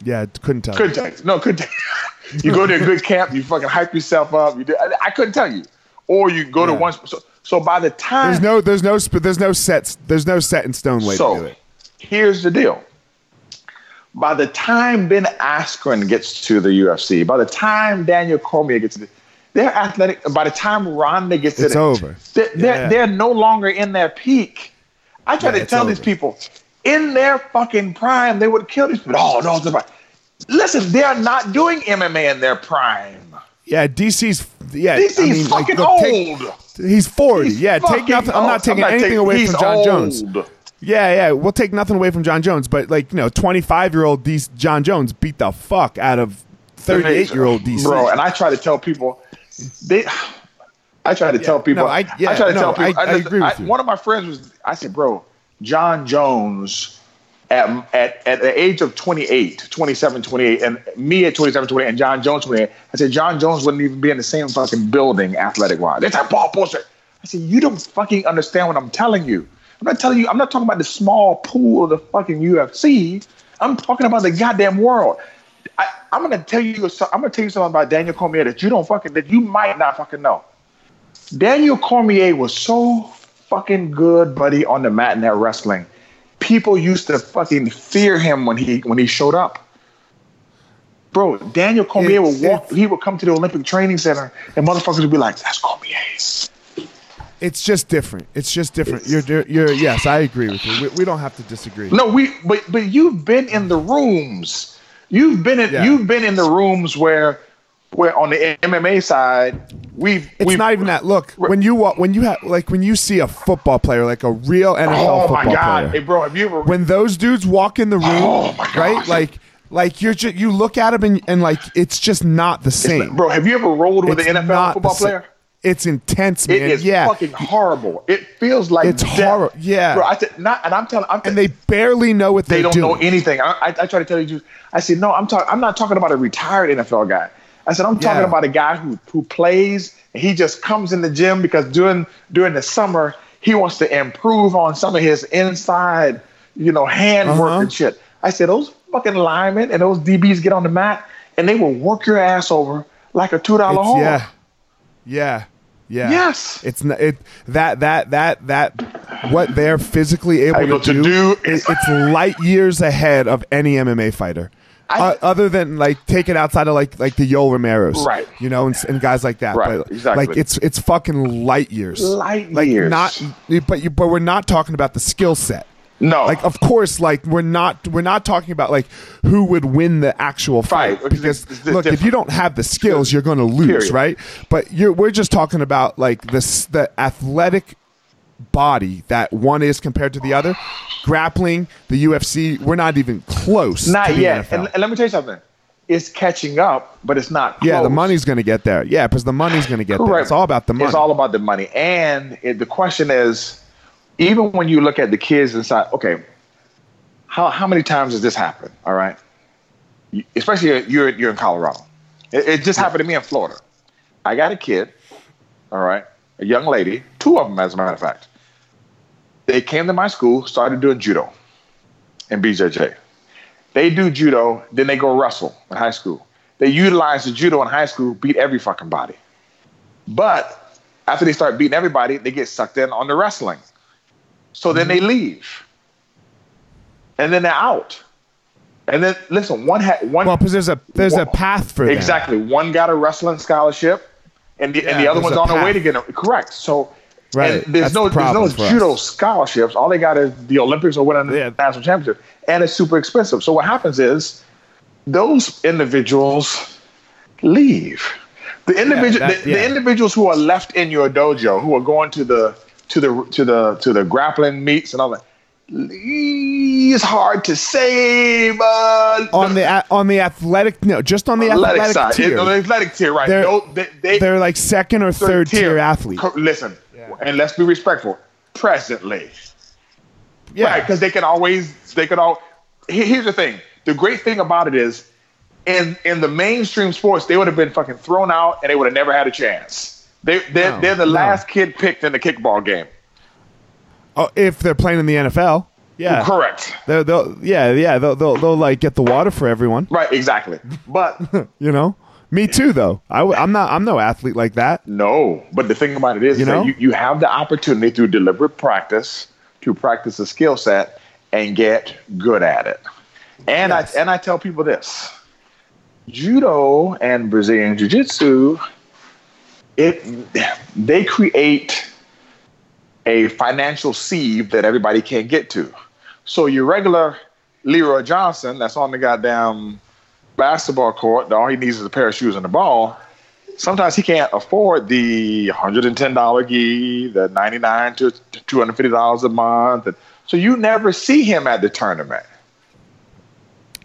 yeah, couldn't tell. Couldn't tell you. No, couldn't tell you. you go to a good camp, you fucking hype yourself up. You do, I, I couldn't tell you. Or you go to one. So, so by the time There's no there's no there's no sets there's no set in stone way to do it. here's the deal. By the time Ben Askren gets to the UFC, by the time Daniel Cormier gets to the, they're athletic. By the time Ronda gets to It's the, over. They're, they're, Yeah. they're no longer in their peak. I try Yeah, to it's tell these people, in their fucking prime, they would kill these people. Oh no, it's about. Listen, they're not doing MMA in their prime. Yeah, DC's yeah. DC's I mean, like, fucking look, take- old. he's 40. He's yeah, take fucking nothing. I'm not taking I'm anything taking- away he's from Jon old. Jones. Yeah, yeah, we'll take nothing away from Jon Jones, but like you know, 25 year old DC, Jon Jones beat the fuck out of 38 year old DC. Bro, and I try to tell people, they. I try to tell people. no, I- yeah, try to no, tell people. I- I agree with you. One of my friends was. I said, bro, Jon Jones. At, at, at the age of 28, 27, 28, and me at 27, 28, and Jon Jones 28, I said, Jon Jones wouldn't even be in the same fucking building athletic wise. They said, Paul bullshit. I said, you don't fucking understand what I'm telling you. I'm not telling you, I'm not talking about the small pool of the fucking UFC. I'm talking about the goddamn world. I, I'm gonna tell you. I'm gonna tell you something about Daniel Cormier that you don't fucking that you might not fucking know. Daniel Cormier was so fucking good, buddy, on the mat in that wrestling. People used to fucking fear him when he when he showed up. Bro, Daniel Cormier It's- would walk. He would come to the Olympic Training Center, and motherfuckers would be like, "That's Cormier." It's just different. It's just different. You're, you're, you're yes, I agree with you. We, we don't have to disagree. No, we but but you've been in the rooms. You've been in Yeah. you've been in the rooms where where on the MMA side we've It's we've, not even that. Look, when you when you have like when you see a football player, like a real NFL Oh football my god, player, hey bro, have you ever when those dudes walk in the oh, room, Oh right? Like like you're just you look at them and, and like it's just not the same. bro, have you ever rolled with It's an NFL football player? It's intense, man. It is yeah, fucking horrible. It feels like It's horror- yeah. bro. I said not, and I'm telling, I'm and they barely know what they they're don't doing. know anything. I, I, I try to tell you, I said, no, I'm talking. I'm not talking about a retired NFL guy. I said, I'm talking about a guy who who plays. And he just comes in the gym because during during the summer he wants to improve on some of his inside, you know, hand work Uh-huh. and shit. I said, those fucking linemen and those DBs get on the mat and they will work your ass over like a two dollar home. yeah, yeah, yeah. Yes. it's not, it that that that that what they're physically able, Able to, to do. do it- it's light years ahead of any MMA fighter. I- Uh, other than like take it outside of like like the Yoel Romero's, Right. You know, and, and guys like that, Right, But exactly. like it's it's fucking light years, Light like years. Not, but you but we're not talking about the skill set. No. Like of course, like we're not we're not talking about like who would win the actual fight Right, because it's- it's look, if you don't have the skills, you're going to lose, Period. right? But you're we're just talking about like this the athletic body that one is compared to the other. Grappling, the UFC, we're not even close. Not yet. And, and let me tell you something. It's catching up, but it's not. yeah, the money's going to get there. Yeah, because the money's going to get there. It's all about the money. It's all about the money. And it, the question is, even when you look at the kids inside, okay, how how many times has this happened? All right, You- especially you're you're in Colorado. It, it just happened to me in Florida. I got a kid, all right, a young lady, two of them as a matter of fact. They came to my school, started doing judo and BJJ. They do judo, then they go wrestle in high school. They utilize the judo in high school, beat every fucking body. But after they start beating everybody, they get sucked in on the wrestling. So then they mm-hmm. leave. And then they're out. And then listen, one had one well, because there's a there's a path for exactly one got a wrestling scholarship, and the, and the other one's on their way to get it. Correct. So Right. there's no the there's no for us. judo scholarships. All they got is the Olympics or winning Yeah. the national championship, and it's super expensive. So what happens is those individuals leave. The individual, that- the, yeah. the individuals who are left in your dojo, who are going to the to the to the to the grappling meets and all that. It's hard to say, but on the on the athletic no, just on the athletic, athletic, side, tier. on the athletic tier, right? They're- Those- they, they, they're like second or third tier, athletes. Co- Listen, and let's be respectful. Presently, Yeah, right? Because they can always, they can all. Here's the thing: the great thing about it is, in in the mainstream sports, they would have been fucking thrown out, and they would have never had a chance. They they're, No, they're the no. last kid picked in the kickball game. Oh, if they're playing in the NFL, yeah, Correct. They're, they'll, yeah, yeah, they'll, they'll, they'll like get the water for everyone. Right. Exactly. But You know, me too, though. I, am not. I'm no athlete like that. No, but the thing about it is, You know? you, you have the opportunity through deliberate practice to practice a skill set and get good at it. And Yes. I and I tell people this: judo and Brazilian jiu-jitsu, it they create a financial sieve that everybody can't get to. So your regular Leroy Johnson, that's on the goddamn basketball court, all he needs is a pair of shoes and a ball sometimes he can't afford the $110 gi, the 99 to $250 a month. So you never see him at the tournament.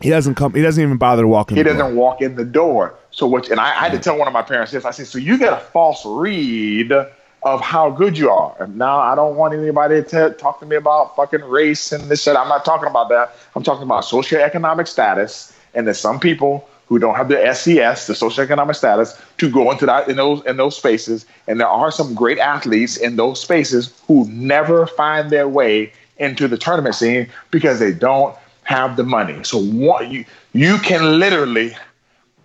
He doesn't come. He doesn't even bother to walk in. He doesn't walk in the door. So what? And I, I had to tell one of my parents this. I said, so you get a false read of how good you are. And now I don't want anybody to talk to me about fucking race and this shit. I'm not talking about that. I'm talking about socioeconomic status. And there's some people who don't have the SES, the socioeconomic status, to go into that in those in those spaces. And there are some great athletes in those spaces who never find their way into the tournament scene because they don't have the money. So what you you can literally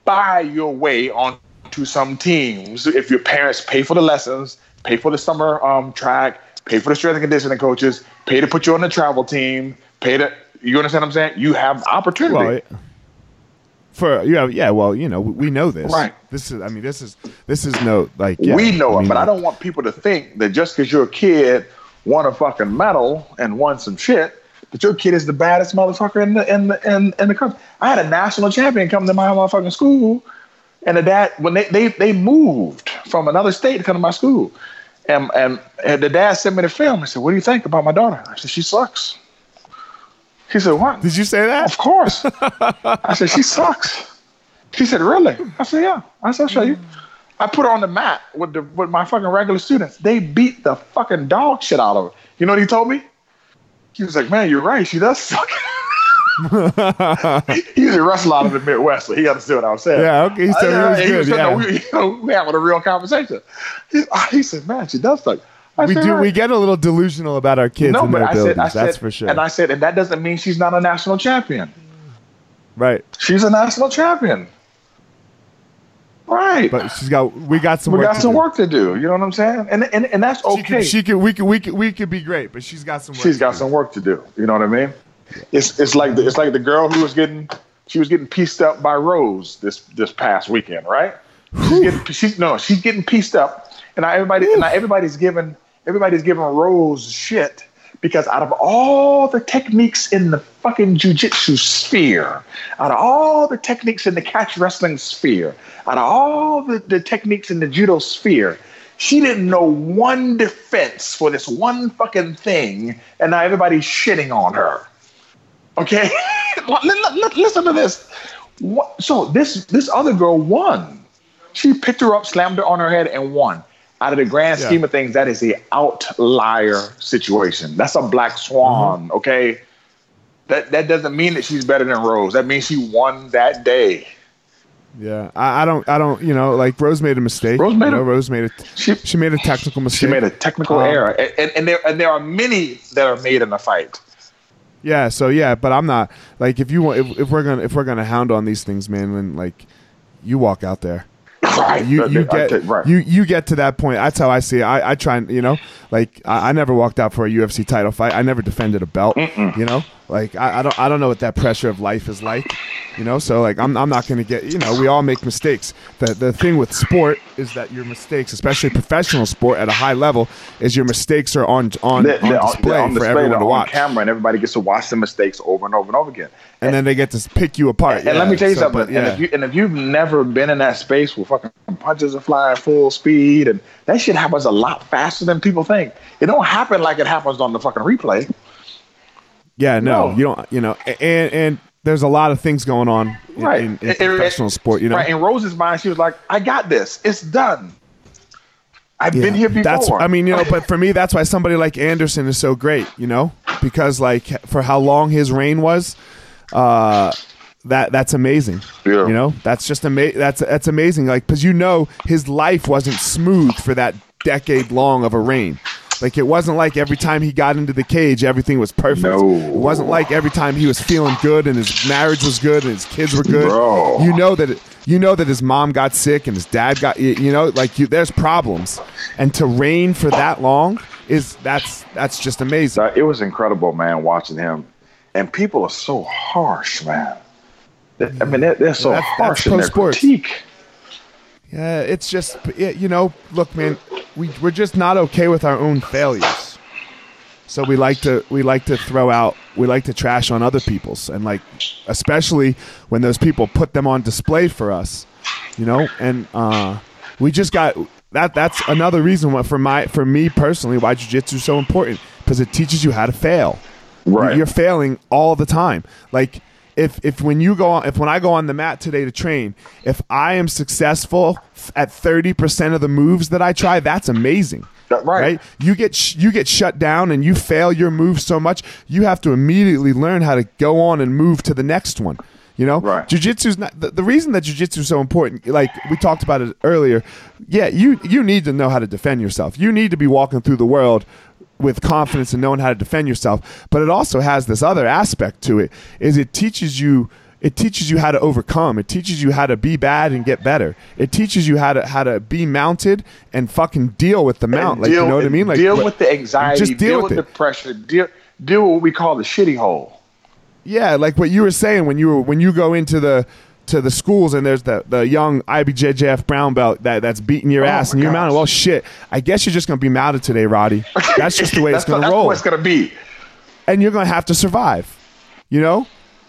buy your way onto some teams if your parents pay for the lessons, pay for the summer um, track, pay for the strength and conditioning coaches, pay to put you on the travel team, pay to you understand what I'm saying? You have opportunity. Well, it- for yeah, yeah. Well, you know, we know this. Right. This is. I mean, this is. This is no like. Yeah, we know I it, mean, but I don't want people to think that just because your kid won a fucking medal and won some shit, that your kid is the baddest motherfucker in the in the in, in the country. I had a national champion come to my motherfucking school, and the dad when they they they moved from another state to come to my school, and and, and the dad sent me the film and said, "What do you think about my daughter?" I said, "She sucks." He said, "What?" Did you say that? Of course. I said, "She sucks." She said, "Really?" I said, "Yeah." I said, "I'll show you." I put her on the mat with the with my fucking regular students. They beat the fucking dog shit out of her. You know what he told me? He was like, "Man, you're right. She does suck." He's a wrestler out of the Midwest, so he understood what I was saying. Yeah, okay. He said Uh, he good. was saying, yeah. we, you know, we having a real conversation. He, he said, "Man, she does suck." I we said, do. "Right." We get a little delusional about our kids no, and but their I said, I that's said, for sure. And I said, and that doesn't mean she's not a national champion. right. She's a national champion. Right. But she's got. We got some we work. got to some do. work to do. You know what I'm saying? And and, and that's She okay. she could. We could. We could. We could be great, but she's got some. Work She's to got do. some work to do. You know what I mean? It's it's like the, it's like the girl who was getting she was getting pieced up by Rose this this past weekend, right? She's getting she's no she's getting pieced up, and now everybody and now everybody's giving everybody's giving Rose shit because out of all the techniques in the fucking jujitsu sphere, out of all the techniques in the catch wrestling sphere, out of all the, the techniques in the judo sphere, she didn't know one defense for this one fucking thing, and now everybody's shitting on her. Okay, Li- li- li- listen to this. What, so this this other girl won. She picked her up, slammed her on her head, and won. Out of the grand Yeah. scheme of things, that is a outlier situation. That's a black swan. Mm-hmm. Okay, that that doesn't mean that she's better than Rose. That means she won that day. Yeah, I, I don't. I don't. You know, like Rose made a mistake. Rose made you know, a- Rose made a. She She made a technical mistake. she made a technical Um, error, and, and, and there and there are many that are made in a fight. Yeah. So yeah, but I'm not like if you want if, if we're gonna if we're gonna hound on these things, man, then like you walk out there. Right. You you get take- right. you you get to that point. That's how I see it. I, I try and you know like I, I never walked out for a UFC title fight. I never defended a belt. You know like I, I don't I don't know what that pressure of life is like. You know so like I'm I'm not gonna get you know we all make mistakes. The the thing with sport is that your mistakes, especially professional sport at a high level, is your mistakes are on on, They're, on they're display they're on for display, everyone to on watch. camera, and everybody gets to watch the mistakes over and over and over again. and then they get to pick you apart. And let me tell you so, something. but, yeah. And if you and if you've never been in that space where fucking punches are flying full speed and that shit happens a lot faster than people think. It don't happen like it happens on the fucking replay. Yeah, no, No. you don't. You know, and and there's a lot of things going on in, Right. in, in It- it- professional sport. You know, Right. In Rose's mind, she was like, I got this. It's done. I've Yeah. been here before. That's I mean, you know, but for me, that's why somebody like Anderson is so great. You know, because like for how long his reign was, uh, that that's amazing. Yeah. You know, that's just amazing. That's that's amazing. Like because you know his life wasn't smooth for that decade long of a reign. Like it wasn't like every time he got into the cage, everything was perfect. No. It wasn't like every time he was feeling good and his marriage was good and his kids were good. Bro. You know that it, you know that his mom got sick and his dad got you know like you, there's problems, and to reign for that long is that's that's just amazing. It was incredible, man, watching him. And people are so harsh, man. I mean, they're, they're so That's- that's harsh in their pro-sports. critique. Yeah, it's just it, you know, look, man, we we're just not okay with our own failures. So we like to we like to throw out we like to trash on other people's and like especially when those people put them on display for us, you know, and uh, we just got that that's another reason why for my for me personally why jujitsu is so important because it teaches you how to fail. Right. You're failing all the time. Like if if when you go on if when I go on the mat today to train, if I am successful at 30% of the moves that I try, that's amazing. That- right. You get sh- you get shut down and you fail your move so much, you have to immediately learn how to go on and move to the next one. You know, Right. Jiu-jitsu's not the, the reason that jiu-jitsu is so important. Like we talked about it earlier. Yeah, you you need to know how to defend yourself. You need to be walking through the world with confidence and knowing how to defend yourself. But it also has this other aspect to it. Is it teaches you it teaches you how to overcome. It teaches you how to be bad and get better. It teaches you how to how to be mounted and fucking deal with the mount. And Like you know what I mean? Like deal with the anxiety, Just deal, deal, with, with the pressure, deal deal with what we call the shitty hole. Yeah, like what you were saying when you were when you go into the to the schools and there's the the young IBJJF brown belt that that's beating your Oh ass and you're gosh. mounted. Well, shit. I guess you're just gonna be mounted today, Rhadi. That's just the way it's gonna that's roll. what it's gonna be. and you're going to have to survive. You know,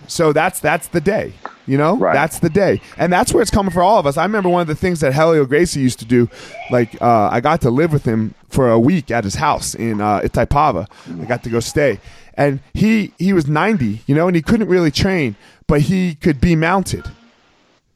so that's that's the day. You know, Right. that's the day, and that's where it's coming for all of us. I remember one of the things that Helio Gracie used to do. Like, uh, I got to live with him for a week at his house in uh, Itaipava. I got to go stay, and he he was 90, you know, and he couldn't really train, but he could be mounted.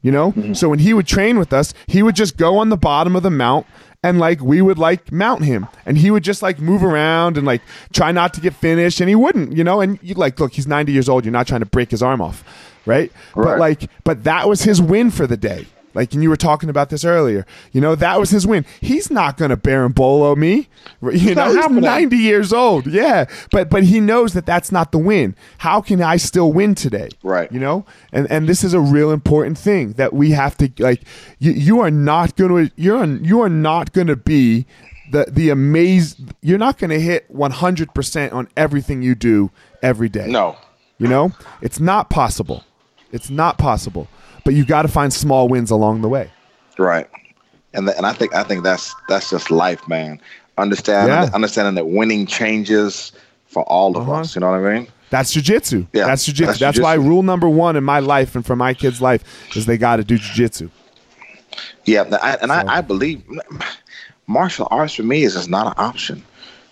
You know? Mm-hmm. So when he would train with us, he would just go on the bottom of the mount and like we would like mount him and he would just like move around and like try not to get finished and he wouldn't, you know? And you like look, he's 90 years old, you're not trying to break his arm off, right? But like but that was his win for the day. Like and you were talking about this earlier. You know, that was his win. He's not going to Berimbolo me. You know, not he's 90 years old. Yeah. But but he knows that that's not the win. How can I still win today? Right. You know? And and this is a real important thing that we have to like you you are not going to you're you are not going to be the the amaze you're not going to hit 100% on everything you do every day. No. You know? It's not possible. It's not possible. But you got to find small wins along the way. Right. And th- and I think I think that's that's just life, man. Understand Yeah. understanding that winning changes for all of Uh-huh. us. You know what I mean? That's jujitsu. Yeah, that's jujitsu. that's That's, why rule number one in my life and for my kids' life is they got to do jujitsu. Yeah, I, and So- I, I believe martial arts for me is just not an option.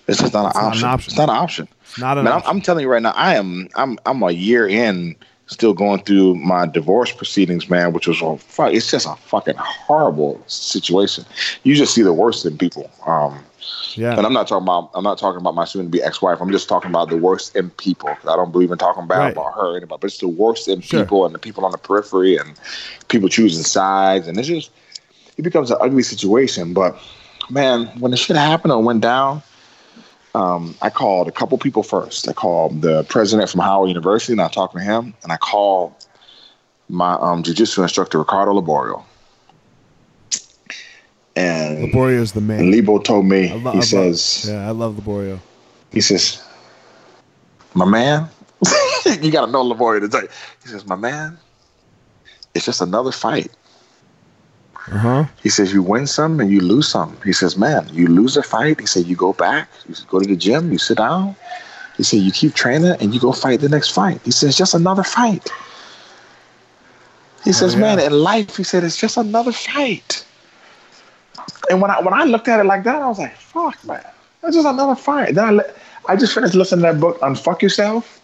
It's just not an, not an option. option. It's not an option. It's not an Man, I'm, option. I'm telling you right now, I am I'm I'm a year in, still going through my divorce proceedings, man, which was a fuck. It's just a fucking horrible situation. You just see the worst in people. Um, Yeah. and I'm not talking about I'm not talking about my soon to be ex wife. I'm just talking about the worst in people. I don't believe in talking bad Right. about her or anybody, but it's the worst in Sure. people and the people on the periphery and people choosing sides, and it's just it becomes an ugly situation. But man, when the shit happened or went down, um, I called a couple people first. I called the president from Howard University, and I talked to him, and I called my um, jiu-jitsu instructor Ricardo Liborio. And Liborio is the man. and Lebo told me, I lo- I he love- says, yeah, I love Liborio. he says, my man, you got to know Liborio to tell you. He says, my man, it's just another fight. Uh huh. He says, you win some and you lose some. He says, man, you lose a fight. He said, you go back, you go to the gym, you sit down. He said, you keep training and you go fight the next fight. He says, just another fight. He says, yeah. man, in life, he said, it's just another fight. And when I when I looked at it like that, I was like, fuck, man, that's just another fight. Then I, li- I just finished listening to that book, Unfuck Yourself.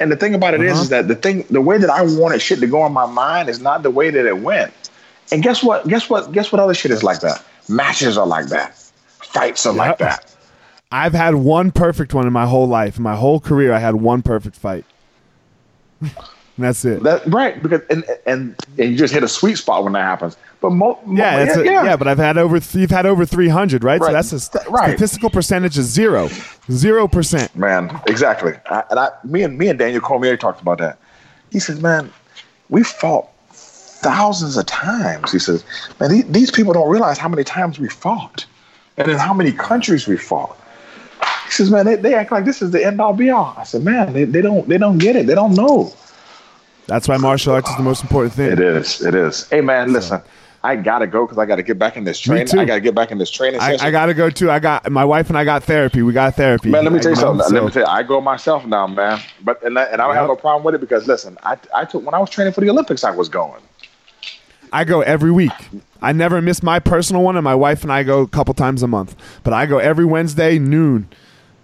And the thing about it is, Uh-huh. is that the thing, the way that I wanted shit to go in my mind is not the way that it went. And guess what? Guess what? Guess what other shit is like that? Matches are like that. Fights are like that. I've had one perfect one in my whole life. In my whole career, I had one perfect fight. that's it. That right because and, and and you just hit a sweet spot when that happens. But mo, mo- yeah, that's yeah, a, yeah. but I've had over. Th- you've had over three hundred, right? So that's a st- Right. statistical percentage is zero, zero percent. man, exactly. I, and I, me and me and Daniel Cormier talked about that. He says, man, we fought thousands of times. He says, man, these, these people don't realize how many times we fought, and in how many countries we fought. He says, man, they, they act like this is the end all be all. I said, man, they, they don't they don't get it. They don't know. That's why martial arts is the most important thing. It is. It is. Hey, man, listen. I gotta go because I gotta get back in this training. too. I gotta get back in this training I, session. I got to go too. I got my wife and I got therapy. We got therapy. Man, let me tell you something. so- Let me tell you, I go myself now, man. But and, I- and I don't have Yep. no problem with it because listen, I I took when I was training for the Olympics, I was going. I go every week. I never miss my personal one, and my wife and I go a couple times a month. But I go every Wednesday noon.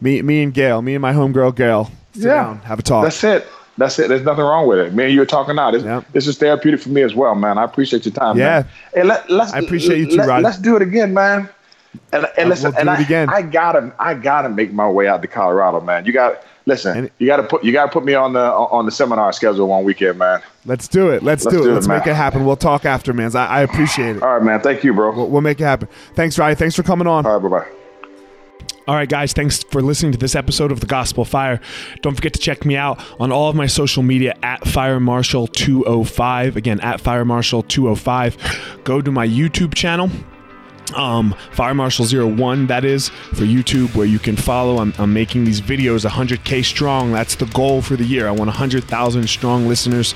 Me, me and Gail, me and my homegirl Gail, sit Yeah. down, have a talk. That's it. That's it. There's nothing wrong with it. Me and you are talking now. This, Yep. this is therapeutic for me as well, man. I appreciate your time. Yeah. Man. Hey, let, let's. I appreciate you too, let, Rod. Let's do it again, man. And, and listen, we'll do and it I, again. I gotta, I gotta make my way out to Colorado, man. You got listen. And- you gotta put, you gotta put me on the on the seminar schedule one weekend, man. Let's do it. Let's, Let's do it. do Let's make man. it happen. We'll talk after, man. I, I appreciate it. All right, man. Thank you, bro. We'll, we'll make it happen. Thanks, Rhadi. Thanks for coming on. All right, bye bye. All right, guys, thanks for listening to this episode of The Gospel Fire. Don't forget to check me out on all of my social media at Fire Marshal 205. Again, at Fire Marshal 205. Go to my YouTube channel. Um, Fire Marshal 01, that is, for YouTube, where you can follow. I'm, I'm making these videos 100K strong. That's the goal for the year. I want 100,000 strong listeners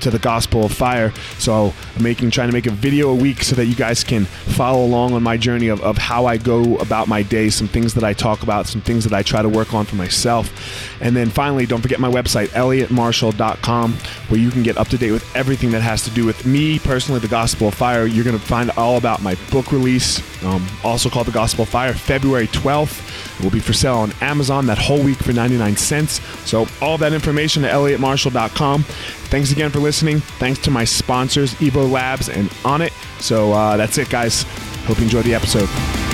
to the Gospel of Fire. So I'm making, trying to make a video a week so that you guys can follow along on my journey of, of how I go about my day, some things that I talk about, some things that I try to work on for myself. And then finally, don't forget my website, elliottmarshall.com, where you can get up to date with everything that has to do with me personally, the Gospel of Fire. You're going to find all about my book release, um, also called the Gospel Fire, February 12th. It will be for sale on Amazon that whole week for 99 cents. So all that information at elliottmarshall.com. Thanks again for listening. Thanks to my sponsors, Evo Labs and Onnit. So uh, that's it, guys. Hope you enjoyed the episode.